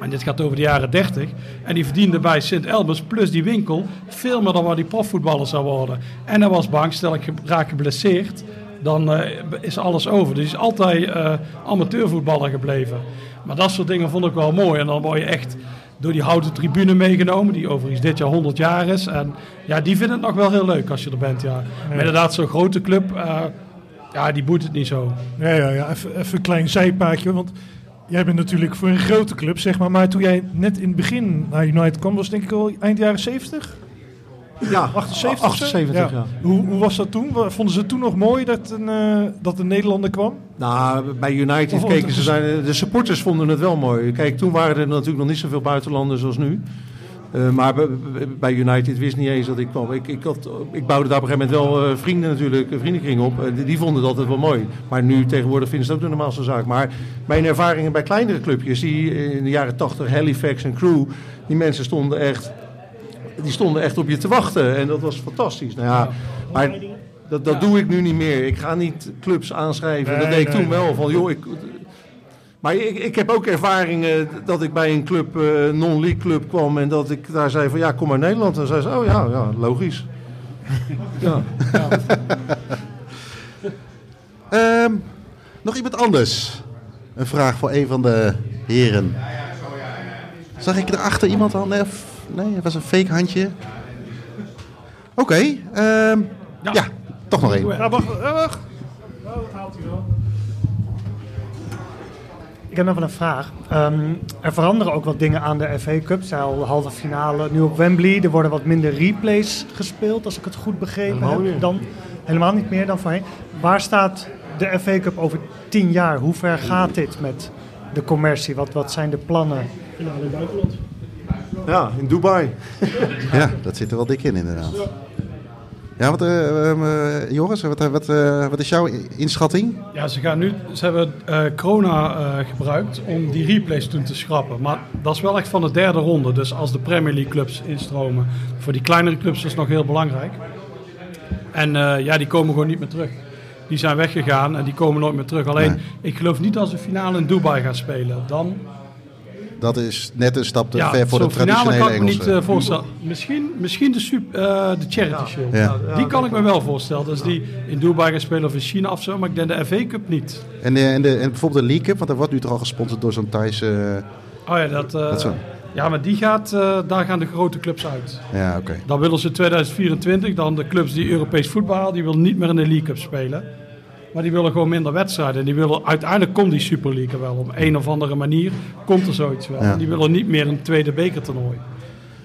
En dit gaat over de jaren 30. En die verdiende bij St. Albans plus die winkel veel meer dan wat die profvoetballer zou worden. En hij was bang, stel ik raak geblesseerd, dan eh, is alles over. Dus hij is altijd eh, amateurvoetballer gebleven. Maar dat soort dingen vond ik wel mooi. En dan word je echt door die houten tribune meegenomen, die overigens dit jaar 100 jaar is. En ja, die vinden het nog wel heel leuk als je er bent, ja. Maar inderdaad, zo'n grote club, ja, die boet het niet zo. Ja, ja, ja. Even, even een klein zijpaadje, want jij bent natuurlijk voor een grote club, zeg maar. Maar toen jij net in het begin naar United kwam, was denk ik al eind jaren 70? Ja, 78? of zo? 78, ja. Hoe, hoe was dat toen? Vonden ze het toen nog mooi dat een, eh, dat een Nederlander kwam? Nou, bij United Of- keken ze, zijn, de supporters vonden het wel mooi. Kijk, toen waren er natuurlijk nog niet zoveel buitenlanders als nu. Eh, maar bij- United wist niet eens dat ik kwam. Ik, ik, had, ik bouwde daar op een gegeven moment wel eh, vrienden natuurlijk, vriendenkring op. Eh, die, die vonden dat altijd wel mooi. Maar nu tegenwoordig vinden ze het ook de normaalste zaak. Maar mijn ervaringen bij kleinere clubjes, die in de jaren 80, Halifax en Crew, die mensen stonden echt, die stonden echt op je te wachten. En dat was fantastisch. Nou ja, maar dat, dat doe ik nu niet meer. Ik ga niet clubs aanschrijven. dat deed ik nee, toen wel. Van, joh, ik, maar ik, ik heb ook ervaringen dat ik bij een club, eh, non-league club kwam en dat ik daar zei van ja, kom maar Nederland. En zei ze, oh ja, ja logisch. ja. Ehm, nog iemand anders? Een vraag voor een van de heren. Zag ik erachter iemand al? Nee, nee het was een fake handje. Oké, ehm, ja. toch nog één. Ja, wacht. ja, wacht. Oh, dat haalt hij wel. Ik heb nog wel een vraag. Ehm, er veranderen ook wat dingen aan de FA Cup. Zij al halve finale nu op Wembley. Er worden wat minder replays gespeeld, als ik het goed begrepen Helemaal heb. Dan, helemaal niet meer dan voorheen. Waar staat de FA Cup over tien jaar? Hoe ver gaat dit met de commercie? Wat, wat zijn de plannen? Finale in het buitenland. ja, in Dubai. Ja, dat zit er wel dik in inderdaad. Ja, wat, eh, ehm, eh, Joris, wat, eh, wat, wat is jouw inschatting? Ja, ze, gaan nu, ze hebben corona gebruikt om die replays toen te schrappen. Maar dat is wel echt van de derde ronde. Dus als de Premier League clubs instromen. Voor die kleinere clubs is het nog heel belangrijk. En ja, die komen gewoon niet meer terug. Die zijn weggegaan en die komen nooit meer terug. Alleen, Nee. ik geloof niet dat ze finale in Dubai gaan spelen. Dan, Dat is net een stap te ja, ver voor de traditionele kan ik me niet eh, voorstellen. Misschien, misschien de, super, eh, de Charity Shield. Ja. Die kan ik me wel voorstellen. Dus die in Dubai gaan spelen of in China of zo. Maar ik denk de FA Cup niet. En, de, en, de, en bijvoorbeeld de League Cup, want dat wordt nu toch al gesponsord door zo'n Thaise... Oh ja, dat, eh, Dat zo. ja maar die gaat, eh, daar gaan de grote clubs uit. ja, oké. Dan willen ze 2024, dan de clubs die Europees voetbal halen, die willen niet meer in de League Cup spelen. Maar die willen gewoon minder wedstrijden. En die willen, uiteindelijk komt die Super League er wel. Op een of andere manier komt er zoiets wel. Ja. Die willen niet meer een tweede bekertoernooi.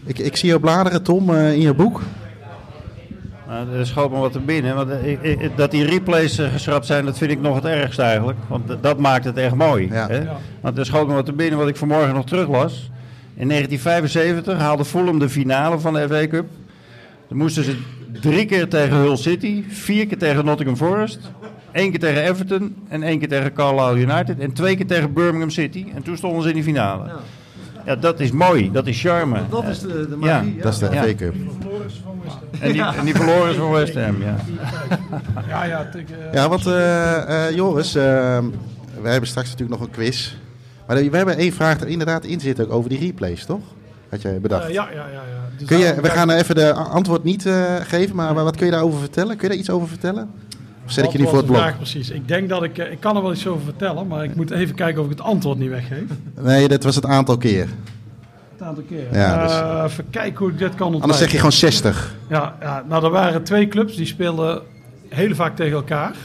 Ik, ik zie jou bladeren, Tom, eh, in je boek. Nou, er schoot me wat te binnen. Want eh, ik- ik- dat die replays eh, geschrapt zijn, dat vind ik nog het ergste eigenlijk. Want dat maakt het echt mooi. Ja. Hè? Ja. Want er schoot me wat te binnen wat ik vanmorgen nog teruglas. In 1975 haalde Fulham de finale van de FA Cup. Dan moesten ze drie keer tegen Hull City, vier keer tegen Nottingham Forest, één keer tegen Everton en één keer tegen Carlisle United en twee keer tegen Birmingham City. En toen stonden ze in die finale. Ja, dat is mooi, dat is charme. Dat is de, de Ja. magie. Dat is de Ja. FA Cup. En die, en die verloren is van West Ham, ja. Ja, ja. eh, Ja, want eh, eh, Joris, eh, wij hebben straks natuurlijk nog een quiz. Maar we hebben één vraag er inderdaad in zitten ook over die replays, toch? Had jij bedacht. ja, ja, ja. ja. Dus kun je, we gaan even de antwoord niet eh, geven, maar wat kun je daarover vertellen? Kun je daar iets over vertellen? Of zet ik je voor het blok? vraag precies? Ik denk dat ik... eh, Ik kan er wel iets over vertellen, maar ik moet even kijken of ik het antwoord niet weggeef. Nee, dat was het aantal keer. Een aantal keer. Ja, dus- Eh, even kijken hoe ik dit kan ontwijken. Anders zeg je gewoon 60. Ja, ja, nou er waren twee clubs die speelden heel vaak tegen elkaar.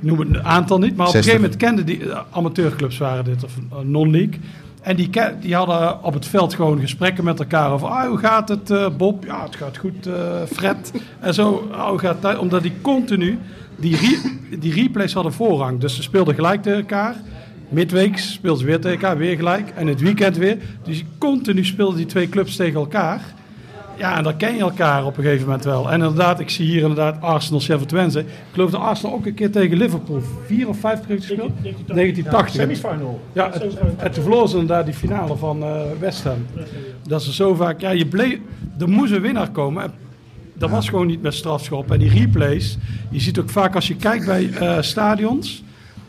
Ik noem het aantal niet, maar op een 60. gegeven moment kenden die eh, amateurclubs waren dit of non-league. En die, die hadden op het veld gewoon gesprekken met elkaar over ah, hoe gaat het eh, Bob? Ja, het gaat goed eh, Fred. En zo, ah, hoe gaat het? Omdat die continu, die, die replays hadden voorrang. Dus ze speelden gelijk tegen elkaar. Midweek speelden ze weer tegen elkaar, weer gelijk. En het weekend weer. Dus continu speelden die twee clubs tegen elkaar. Ja, en dan ken je elkaar op een gegeven moment wel. En inderdaad, ik zie hier inderdaad Arsenal, Sheffield Wednesday. Ik geloof dat Arsenal ook een keer tegen Liverpool vier of vijf keer heeft gespeeld. 1980. Semifinal. Ja, het- en toen verloren ze inderdaad die finale van eh West Ham. Dat ze zo vaak... Ja, je bleef, er moest een winnaar komen. En Dat was gewoon niet met strafschop. En die replays, je ziet ook vaak als je kijkt bij eh, stadions...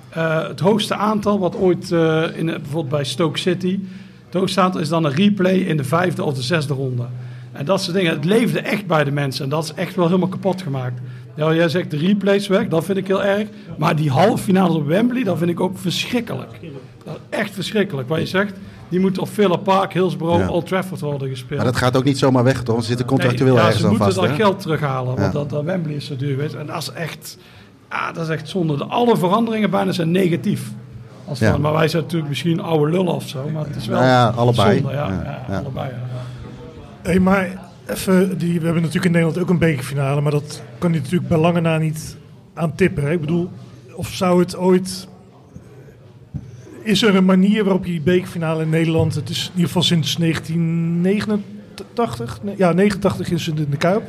eh, het hoogste aantal wat ooit, eh, in, bijvoorbeeld bij Stoke City... Het hoogste aantal is dan een replay in de vijfde of de zesde ronde. En dat soort dingen. Het leefde echt bij de mensen. En dat is echt wel helemaal kapot gemaakt. Ja, jij zegt de replays weg, dat vind ik heel erg. Maar die halve finales op Wembley, dat vind ik ook verschrikkelijk. Dat is echt verschrikkelijk. Wat je zegt, die moet op Villa Park, Hillsborough, Ja. Old Trafford worden gespeeld. Maar dat gaat ook niet zomaar weg, toch? Want ze zitten contractueel Nee, ja, ergens ze aan moeten vast, dat hè? geld terughalen, want Ja. dat, dat Wembley is zo duur geweest. En dat is echt, ah, dat is echt zonde. De, alle veranderingen bijna zijn negatief. Als van, maar wij zijn natuurlijk misschien oude lullen of zo, maar het is wel Nou ja, allebei. zonde. Ja, Ja, ja, ja. allebei. Hey, maar even, die, we hebben natuurlijk in Nederland ook een bekerfinale, maar dat kan hij natuurlijk bij lange na niet aan tippen. Hè? Ik bedoel, of zou het ooit... Is er een manier waarop je die bekerfinale in Nederland, het is in ieder geval sinds 1989, nee, ja 89 is het in de Kuip.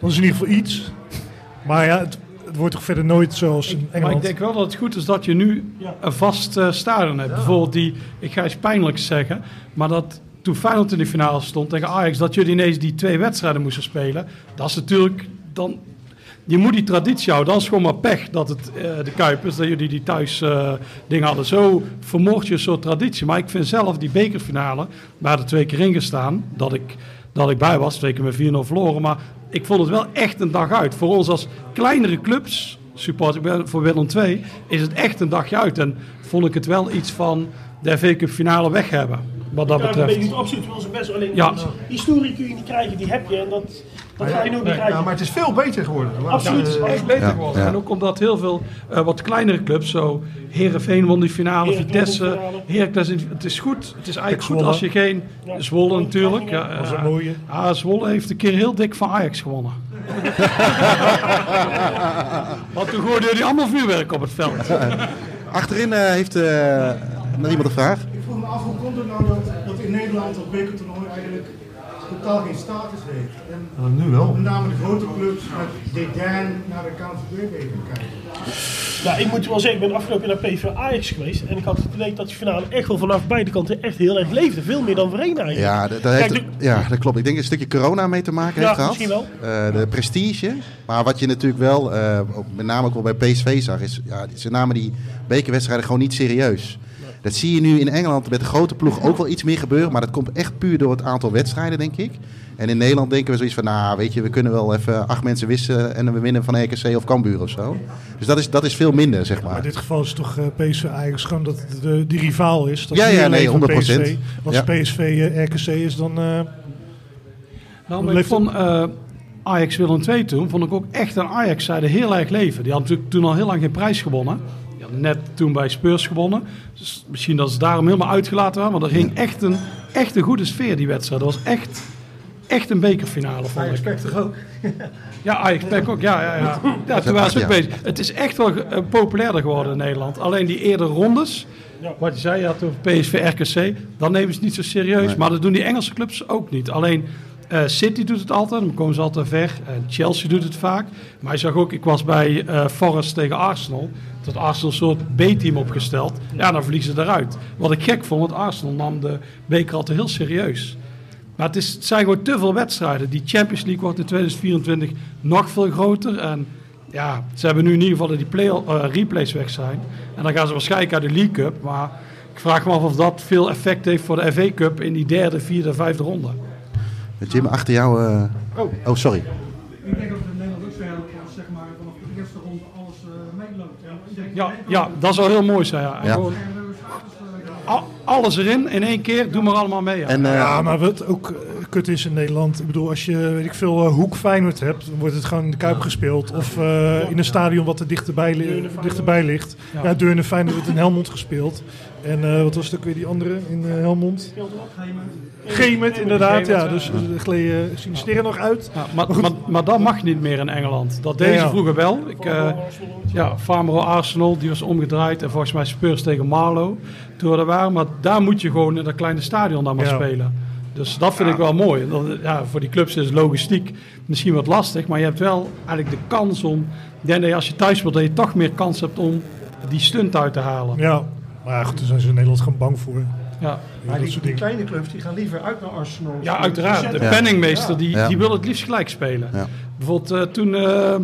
Dat is in ieder geval iets. Maar ja, het, het wordt toch verder nooit zoals in Maar ik Engeland. denk wel dat het goed is dat je nu een vast stadion hebt. Bijvoorbeeld die, ik ga iets pijnlijks zeggen, maar dat toen Feyenoord in de finale stond tegen Ajax, dat jullie ineens die twee wedstrijden moesten spelen. Dat is natuurlijk dan... Je moet die traditie houden. Dan is gewoon maar pech dat het eh, de Kuip is, dat jullie die thuis eh, dingen hadden. Zo vermoord je een soort traditie. Maar ik vind zelf die bekerfinale, waar er twee keer in gestaan, dat ik, dat ik bij was, twee keer met 4-0 verloren. Maar ik vond het wel echt een dag uit. Voor ons als kleinere clubs, support ik ben voor Willem II, is het echt een dagje uit. En vond ik het wel iets van de FA Cup finale weg hebben, wat dat Ja, dat betreft. weet ik absoluut wel zijn best. Alleen Ja. die historie kun je niet krijgen, die heb je. En dat, dat ga je nooit meer krijgen. ja, maar het is veel beter geworden. Absoluut. Eh, echt beter geworden. ja. En ook omdat heel veel eh, wat kleinere clubs, zo Herenveen won die finale, Vitesse. Heracles, het is goed. Het is eigenlijk goed als je geen Ja. Zwolle natuurlijk. Ja, Dat is een mooie. Zwolle heeft een keer heel dik van Ajax gewonnen. Want toen gooiden jullie allemaal vuurwerk op het veld. Achterin eh, heeft eh, nog iemand een vraag. Vroeg me af, hoe komt het nou dat, dat in Nederland dat bekertoernooi eigenlijk totaal geen status heeft? En Nou, nu wel. met name de grote clubs met dédain naar de KNVB-beker kijken. Nou, ik moet wel zeggen, ik ben afgelopen jaar naar PV Ajax geweest. En ik had het idee dat die finale echt wel vanaf beide kanten echt heel erg leefde. Veel meer dan voorheen eigenlijk. Ja, dat, dat Kijk, heeft, de- ja, dat klopt. Ik denk dat een stukje corona mee te maken Ja, heeft gehad. misschien wel. Eh, de prestige. Maar wat je natuurlijk wel, eh, ook met name ook wel bij PSV zag, is ja, ze namen die bekerwedstrijden gewoon niet serieus. Dat zie je nu in Engeland met de grote ploeg ook wel iets meer gebeuren. Maar dat komt echt puur door het aantal wedstrijden, denk ik. En in Nederland denken we zoiets van, nou weet je, we kunnen wel even acht mensen wisselen en we winnen van RKC of Cambuur of zo. Dus dat is, dat is veel minder, zeg Maar maar. in dit geval is het toch eh, PSV eigenlijk gewoon dat het de, die rivaal is. Dat Ja, ja, alleen nee, van 100%. PSV. Als Ja. PSV eh, RKC is, dan... eh, Nou, maar ik vond eh, Ajax Willem II toen, vond ik ook echt aan Ajax-zijde heel erg leven. Die hadden natuurlijk toen al heel lang geen prijs gewonnen. Net toen bij Spurs gewonnen. Dus misschien dat ze daarom helemaal uitgelaten waren. Maar er ging echt een, echt een goede sfeer die wedstrijd. Dat was echt, echt een bekerfinale, vond Ajax ik. Pack toch ook? Ja, Ajax Pack ook. Ja, ja, ja. ja toen waren ze ook bezig. Het is echt wel eh, populairder geworden in Nederland. Alleen die eerdere rondes, wat je zei, je had over PSV, RKC, dan nemen ze het niet zo serieus. Nee. Maar dat doen die Engelse clubs ook niet. Alleen eh, City doet het altijd, dan komen ze altijd ver. En Chelsea doet het vaak. Maar je zag ook, ik was bij eh Forest tegen Arsenal. Dat Arsenal een soort B-team opgesteld. Ja, dan verliezen ze eruit. Wat ik gek vond, want Arsenal nam de beker altijd heel serieus. Maar het, is, het zijn gewoon te veel wedstrijden. Die Champions League wordt in 2024 nog veel groter. En ja, ze hebben nu in ieder geval dat die play, eh, replays weg zijn. En dan gaan ze waarschijnlijk uit de League Cup. Maar ik vraag me af of dat veel effect heeft voor de FA Cup in die derde, vierde, vijfde ronde. Jim, achter jou... eh, Oh, sorry. Ik denk dat het in Nederland ook zo als zeg maar vanaf de eerste ronde alles uh, meeloopt. Ja, ja, dat zou heel mooi zijn. Ja. En Ja. Gewoon, a- alles erin in één keer, doe maar allemaal mee. Ja. En, eh, ja, maar wat ook eh, kut is in Nederland. Ik bedoel, als je weet ik veel eh, hoek Feyenoord hebt, dan wordt het gewoon in de Kuip gespeeld. Of eh, in een stadion wat er dichterbij, li- dichterbij ligt. Ja. Ja, Deurne Feyenoord wordt in Helmond gespeeld. En eh, wat was het ook weer die andere in eh, Helmond? Gemert, inderdaad. Ja, dus uh, gleden Sinisteren nog uit. Ja, maar, maar, maar dat mag niet meer in Engeland. Dat deden Ja, ze ja. vroeger wel. Ik, eh, ja, Farmero Arsenal, die was omgedraaid. En volgens mij Spurs tegen Marlow. Toen we er waren. Maar daar moet je gewoon in dat kleine stadion dan maar Ja. spelen. Dus dat vind ik wel mooi. Dat, ja, voor die clubs is logistiek misschien wat lastig. Maar je hebt wel eigenlijk de kans om... Ik denk dat je als je thuis speelt, dat je toch meer kans hebt om die stunt uit te halen. Ja, maar goed, daar zijn ze in Nederland gewoon bang voor. Ja, Maar die, kleine clubs die gaan liever uit naar Arsenal. Ja, uiteraard. De Ja. penningmeester die, Ja. die wil het liefst gelijk spelen. Ja. Bijvoorbeeld eh, toen... eh,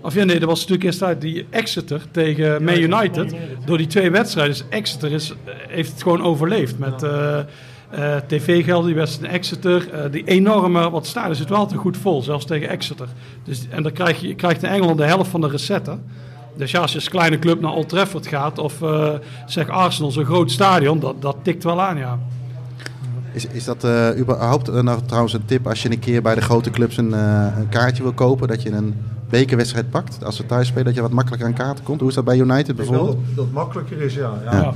of ja, nee, dat was natuurlijk eerst uit die Exeter tegen Man United. Door die twee wedstrijden. Dus Exeter is, heeft het gewoon overleefd. Met, eh, eh, tv-gelden, die wedstrijd in Exeter. eh, die enorme, het stadion zit wel altijd goed vol, zelfs tegen Exeter. Dus, en dan krijg je, je krijgt in Engeland de helft van de recetten. Dus ja, als je als kleine club naar Old Trafford gaat of eh, zeg Arsenal, zo'n groot stadion, dat, dat tikt wel aan, ja. Is, is dat eh, überhaupt eh, nou, trouwens een tip als je een keer bij de grote clubs een, eh, een kaartje wil kopen, dat je een bekerwedstrijd pakt? Als ze thuis spelen, dat je wat makkelijker aan kaarten komt. Hoe is dat bij United Ik bijvoorbeeld? dat makkelijker is, ja. ja. Ja.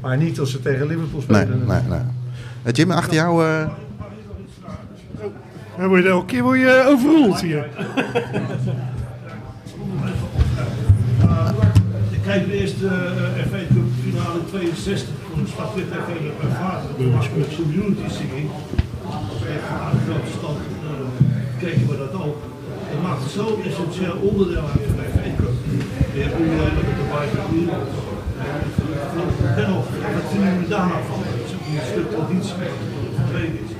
Maar niet als ze tegen Liverpool Nee, spelen. nee, nee. Eh, Jim, achter jou... eh, Dan word je elke keer word je overroeld hier. Ik kijk de eerste uh, FA Cup finale in 62 voor een zwart-wit FA met mijn vader. Dat was met community singing. Dat een aardig grote stand. Nou, dan keken we dat ook. Dat maakt zo'n essentieel onderdeel uit van de FA Cup. Je hebt uh, met de Bayern En of, wat vinden jullie daar nou van? Dat is een stuk traditie verdwenen is.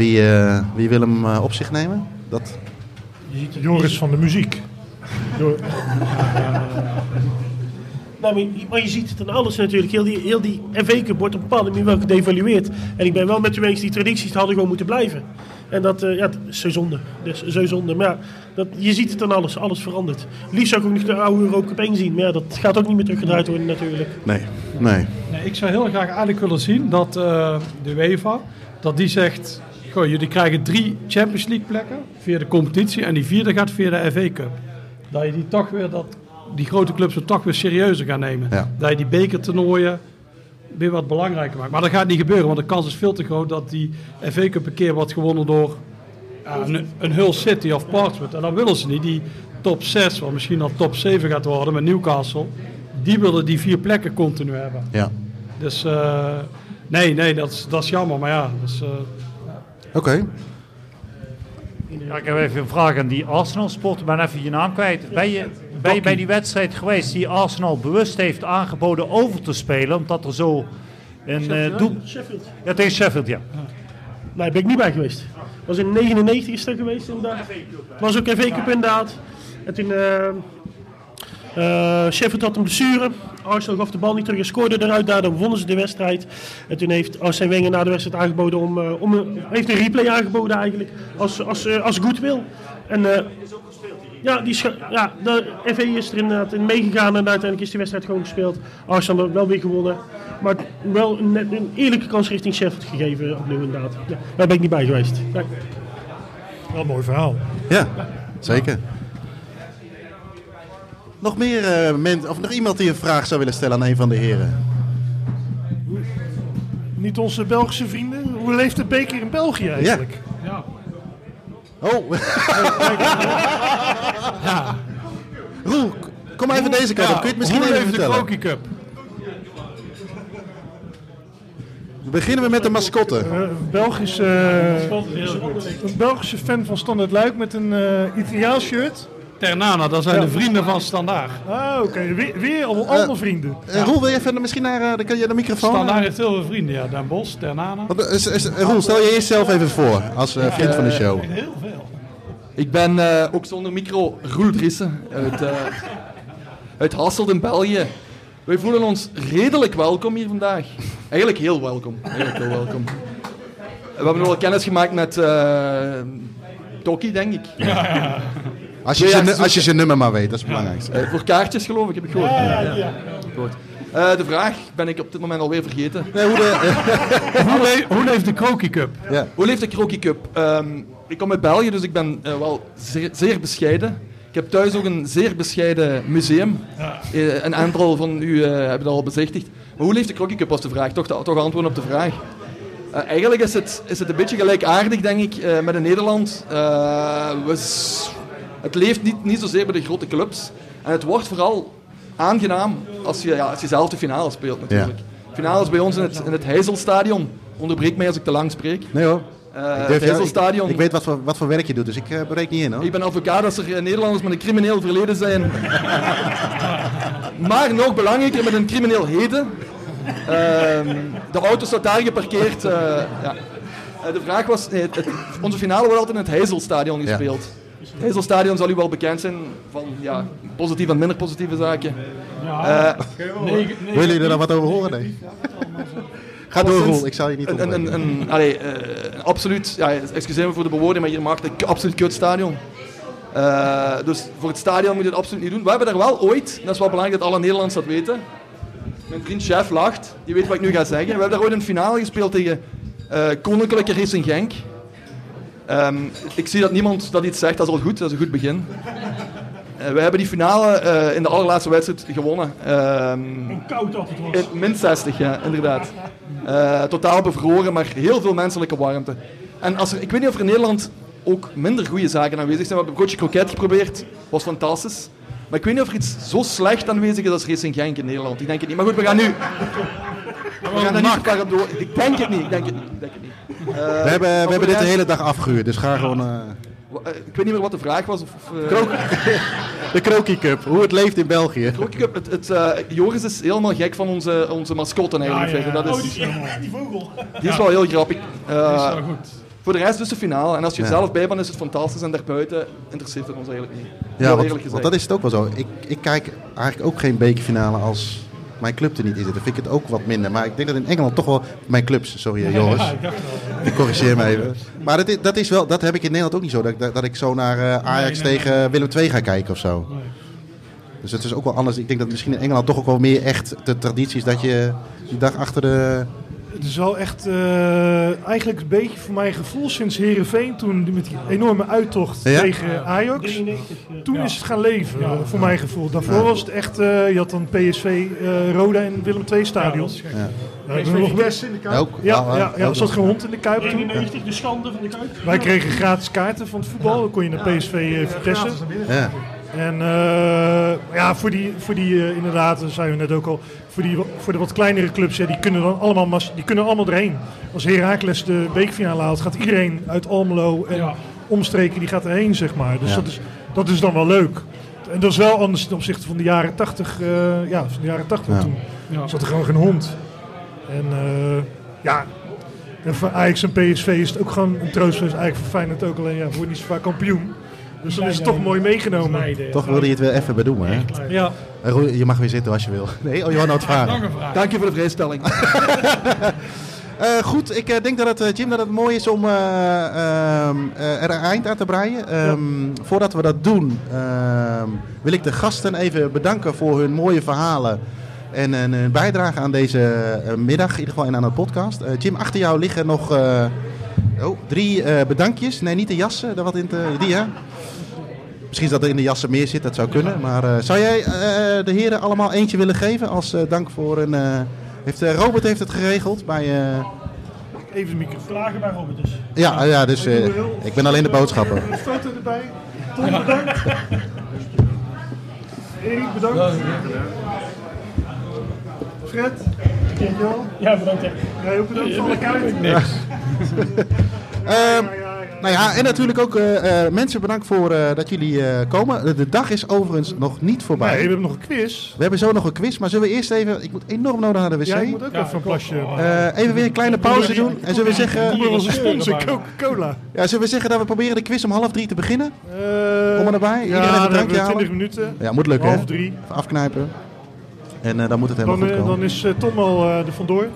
wie, eh, wie wil hem eh, op zich nemen? Dat... Joris van de muziek. Nou, maar, je, maar je ziet het aan alles natuurlijk. Heel die, heel die FA Cup wordt op een bepaalde manier wel gedevalueerd. En ik ben wel met u eens, die tradities hadden gewoon moeten blijven. En dat eh, ja, het is zo zonde. Dat is zo zonde. Maar ja, dat, je ziet het aan alles. Alles verandert. Liefst zou ik ook nog de oude Europa Cup 1 zien. Maar ja, dat gaat ook niet meer teruggedraaid worden natuurlijk. Nee, nee. Nee, ik zou heel graag eigenlijk willen zien dat eh, de UEFA, dat die zegt, goh, jullie krijgen drie Champions League plekken via de competitie en die vierde gaat via de FA Cup. Dat je die toch weer, dat die grote clubs het toch weer serieuzer gaan nemen. Ja. Dat je die bekertoernooien weer wat belangrijker maakt. Maar dat gaat niet gebeuren, want de kans is veel te groot dat die FA Cup een keer wordt gewonnen door ja, een, een Hull City of Portsmouth. En dan willen ze niet. Die top 6, wat misschien al top 7 gaat worden met Newcastle, die willen die vier plekken continu hebben. Ja. Dus eh, nee, nee, dat is, dat is jammer. Maar ja, dus, eh, Oké. Ja, ik heb even een vraag aan die Arsenal-sport. Ik ben even je naam kwijt. Ben je, ben je bij die wedstrijd geweest die Arsenal bewust heeft aangeboden over te spelen? Omdat er zo een eh, doel... Sheffield. Ja, tegen Sheffield, ja. Nee, daar ben ik niet bij geweest. was in 99 is dat geweest inderdaad. Het was ook FA Cup inderdaad. En toen... eh eh, Sheffield had een blessure. Arsenal gaf de bal niet terug en scoorde eruit. Daardoor wonnen ze de wedstrijd. En toen heeft Arsene Wenger na de wedstrijd aangeboden om... eh, om een, heeft een replay aangeboden eigenlijk. Als, als, eh, als goodwill. En... eh, ja, die ja, de FA is er inderdaad in meegegaan en uiteindelijk is die wedstrijd gewoon gespeeld. Arsenal wel weer gewonnen. Maar wel een, net een eerlijke kans richting Sheffield gegeven opnieuw inderdaad. Ja, daar ben ik niet bij geweest. Ja. Wel een mooi verhaal. Ja, zeker. Nog meer eh mensen, of nog iemand die een vraag zou willen stellen aan een van de heren? Niet onze Belgische vrienden. Hoe leeft de beker in België eigenlijk? ja. Oh. Roel, kom even deze kant op. Kun je het misschien hoe even de vertellen? Croaky Cup? Beginnen we met de mascotte. Eh, een Belgische, een Belgische fan van Standard Luik met een eh Italiaans shirt. Ternana, dat zijn de vrienden van Standaard. Ah, oké. Weer, weer allemaal, allemaal vrienden. Eh, Roel, wil je even misschien naar eh, dan kan je de microfoon? Standaard heeft heel veel vrienden, ja. Den Bosch, Ternana. Wat, eh, is- is- Roel, stel je eerst zelf even voor als eh, vriend van de show. Heel veel. Ik ben eh, ook zonder micro Roel Driessen uit, eh uit Hasselt in België. Wij voelen ons redelijk welkom hier vandaag. Eigenlijk heel welkom. Eigenlijk heel welkom. We hebben wel kennis gemaakt met Toki, denk ik. Als je, zijn, als je zijn nummer maar weet, dat is het belangrijkste. Eh, voor kaartjes geloof ik, heb ik gehoord. Ja, ja, ja. Goed. Eh, de vraag ben ik op dit moment alweer vergeten. Nee, hoe de, hoe, le- hoe leeft de Croaky Cup? ja. Hoe leeft de Croaky Cup? Ehm, ik kom uit België, dus ik ben eh, wel zeer, zeer bescheiden. Ik heb thuis ook een zeer bescheiden museum. Een aantal van u hebben dat al bezichtigd. Maar hoe leeft de Croaky Cup was de vraag? Toch, toch antwoorden op de vraag. Eh, eigenlijk is het, is het een beetje gelijkaardig, denk ik, eh, met in Nederland. Eh, we het leeft niet, niet zozeer bij de grote clubs. En het wordt vooral aangenaam als je, ja, als je zelf de finale speelt, natuurlijk. Finale is bij ons in het, in het Heizelstadion. Onderbreek mij als ik te lang spreek. Nee hoor. Eh, Ik, jou- weet wat voor, wat voor werk je doet, dus ik breek niet in hoor. Ik ben advocaat als er Nederlanders met een crimineel verleden zijn. maar nog belangrijker, met een crimineel heden. Ehm, de auto staat daar geparkeerd. eh, ja. Eh, de vraag was, nee, het- het- onze finale wordt altijd in het Heizelstadion Ja. gespeeld. Het Heizelstadion zal u wel bekend zijn van ja, positieve en minder positieve zaken. Ja, Eh, negen- Willen jullie er dan wat over horen? Nee. Ga door. Ik zal je niet een, een, allee, eh, een absoluut, ja, excuseer me voor de bewoording, maar je maakt een absoluut kut stadion. Eh, dus voor het stadion moet je het absoluut niet doen. We hebben daar wel ooit, dat is wel belangrijk dat alle Nederlanders dat weten. Mijn vriend Chef lacht, die weet wat ik nu ga zeggen. We hebben daar ooit een finale gespeeld tegen eh, Koninklijke Racing Genk. Ehm, ik zie dat niemand dat iets zegt, dat is al goed, dat is een goed begin. Eh, we hebben die finale eh, in de allerlaatste wedstrijd gewonnen. Ehm, Koud altijd was. in min 60, ja, inderdaad. Totaal bevroren, maar heel veel menselijke warmte. En als er, ik weet niet of er in Nederland ook minder goede zaken aanwezig zijn. We hebben een broodje kroket geprobeerd, was fantastisch. Maar ik weet niet of er iets zo slecht aanwezig is als Racing Genk in Nederland. Ik denk het niet. Maar goed, we gaan nu... We gaan daar niet op door. Ik denk het niet, ik denk het niet. Ik denk het niet. Eh, we hebben, we hebben dit de hele dag afgehuurd, dus ga gewoon... eh, Eh, Ik weet niet meer wat de vraag was. Of, of, eh, Krook- de Krokie Cup, hoe het leeft in België. Krokie Cup, het, het, eh, Joris is helemaal gek van onze, onze mascotten eigenlijk. Ja, ja, verder. ja. Dat Oh, is, die, die vogel. Die is wel heel grappig. Eh, Die is wel goed. Voor de rest dus de finale. En als je er Ja. zelf bij bent, is het fantastisch. En daarbuiten interesseert het ons eigenlijk niet. Ja, want, dat is het ook wel zo. Ik, ik kijk eigenlijk ook geen bekerfinale als mijn club er niet in zit. Dan vind ik het ook wat minder. Maar ik denk dat in Engeland toch wel... Mijn clubs, sorry Joris. Ja, ik corrigeer me even. Maar dat is, dat is wel, dat heb ik in Nederland ook niet zo. Dat, ik- dat, dat ik zo naar eh, Ajax Nee, nee, tegen Willem II ga kijken of zo. Dus het is ook wel anders. Ik denk dat misschien in Engeland toch ook wel meer echt de traditie is dat je die dag achter de... Het is wel echt eh, eigenlijk een beetje voor mijn gevoel sinds Herenveen toen die- met die enorme uittocht Ja? tegen Ajax. 93, Toen ja. is het gaan leven, Ja. voor mijn gevoel. Daarvoor Ja. was het echt, eh, je had dan PSV, eh, Roda en Willem II stadion. Ja. Ja. Ja, hebben nog Vitesse in de Kuip. Ook, Ja, wel, ja, ook ja, er zat geen hond in de Kuip toen. 91, de schande van de Kuip. Wij kregen gratis kaarten van het voetbal. Dan kon je naar PSV Vitesse. Gratis naar binnen. Ja. En eh, ja, voor die, voor die inderdaad, dat zeiden we net ook al, voor, die, voor de wat kleinere clubs, ja, die kunnen dan allemaal, mas- die kunnen allemaal erheen. Als Heracles de beekfinale haalt, gaat iedereen uit Almelo en Ja. omstreken, die gaat erheen, zeg maar. Dus Ja. dat, is, dat is dan wel leuk. En dat is wel anders ten opzichte van de jaren 80. eh, ja, van de jaren 80 Ja. toen. Ja. Zat er gewoon geen hond. En eh, ja, en voor Ajax en PSV is het ook gewoon een troostfeest. Eigenlijk voor Feyenoord ook alleen, ja, wordt niet zo vaak kampioen. Dus dan is het toch mooi meegenomen. Toch wilde je het weer even benoemen, hè? Ja. Je mag weer zitten als je wil. Nee, oh, je had nou het vragen. Een. Dank je voor de vrijstelling. Eh, goed, ik eh, denk dat het, eh, Jim, dat het mooi is om eh, ehm, eh, er een eind aan te breien. Ehm, Voordat we dat doen, ehm, wil ik de gasten even bedanken voor hun mooie verhalen. En eh, hun bijdrage aan deze middag, in ieder geval en aan de podcast. Eh, Jim, achter jou liggen nog eh, oh, drie eh, bedankjes. Nee, niet de jassen, daar wat in te, die hè? Misschien dat er in de jassen meer zit, dat zou kunnen. Maar eh, zou jij eh, de heren allemaal eentje willen geven als eh, dank voor een... eh, heeft, eh, Robert heeft het geregeld bij... eh, Even de microfoon. Vragen bij Robert dus. ja, ja, dus eh, ik ben alleen de boodschapper. Een foto erbij. Tom, bedankt. Erik, bedankt. Fred. Ja, bedankt. Jij ook bedankt voor alle kaarten. Niks. Nou ja, en natuurlijk ook eh, eh, mensen bedankt voor eh, dat jullie eh, komen. De, de dag is overigens nog niet voorbij. Nee, we hebben nog een quiz. We hebben zo nog een quiz, maar zullen we eerst even... Ik moet enorm nodig naar de wc. Ja, ik moet ook Ja, even een plasje maken. Eh, even weer een kleine pauze doen. En zullen we zeggen... Kom maar onze sponsor. Coca-Cola. Ja, zullen we zeggen dat we proberen de quiz om half drie te beginnen? Eh, Kom maar erbij. Iedereen Ja, even een dan hebben drankje we halen. 20 minuten. Ja, moet lukken Half hè? drie. Even afknijpen. En eh, dan moet het helemaal Dan, goed komen. dan is Tom al eh, er vandoor.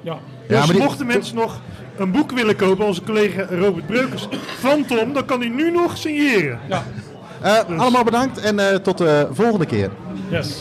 Ja. Ja, Dus maar die- mochten mensen nog een boek willen kopen, onze collega Robert Breukers van Tom, dan kan hij nu nog signeren. Eh, Allemaal bedankt en eh, tot de volgende keer. Yes.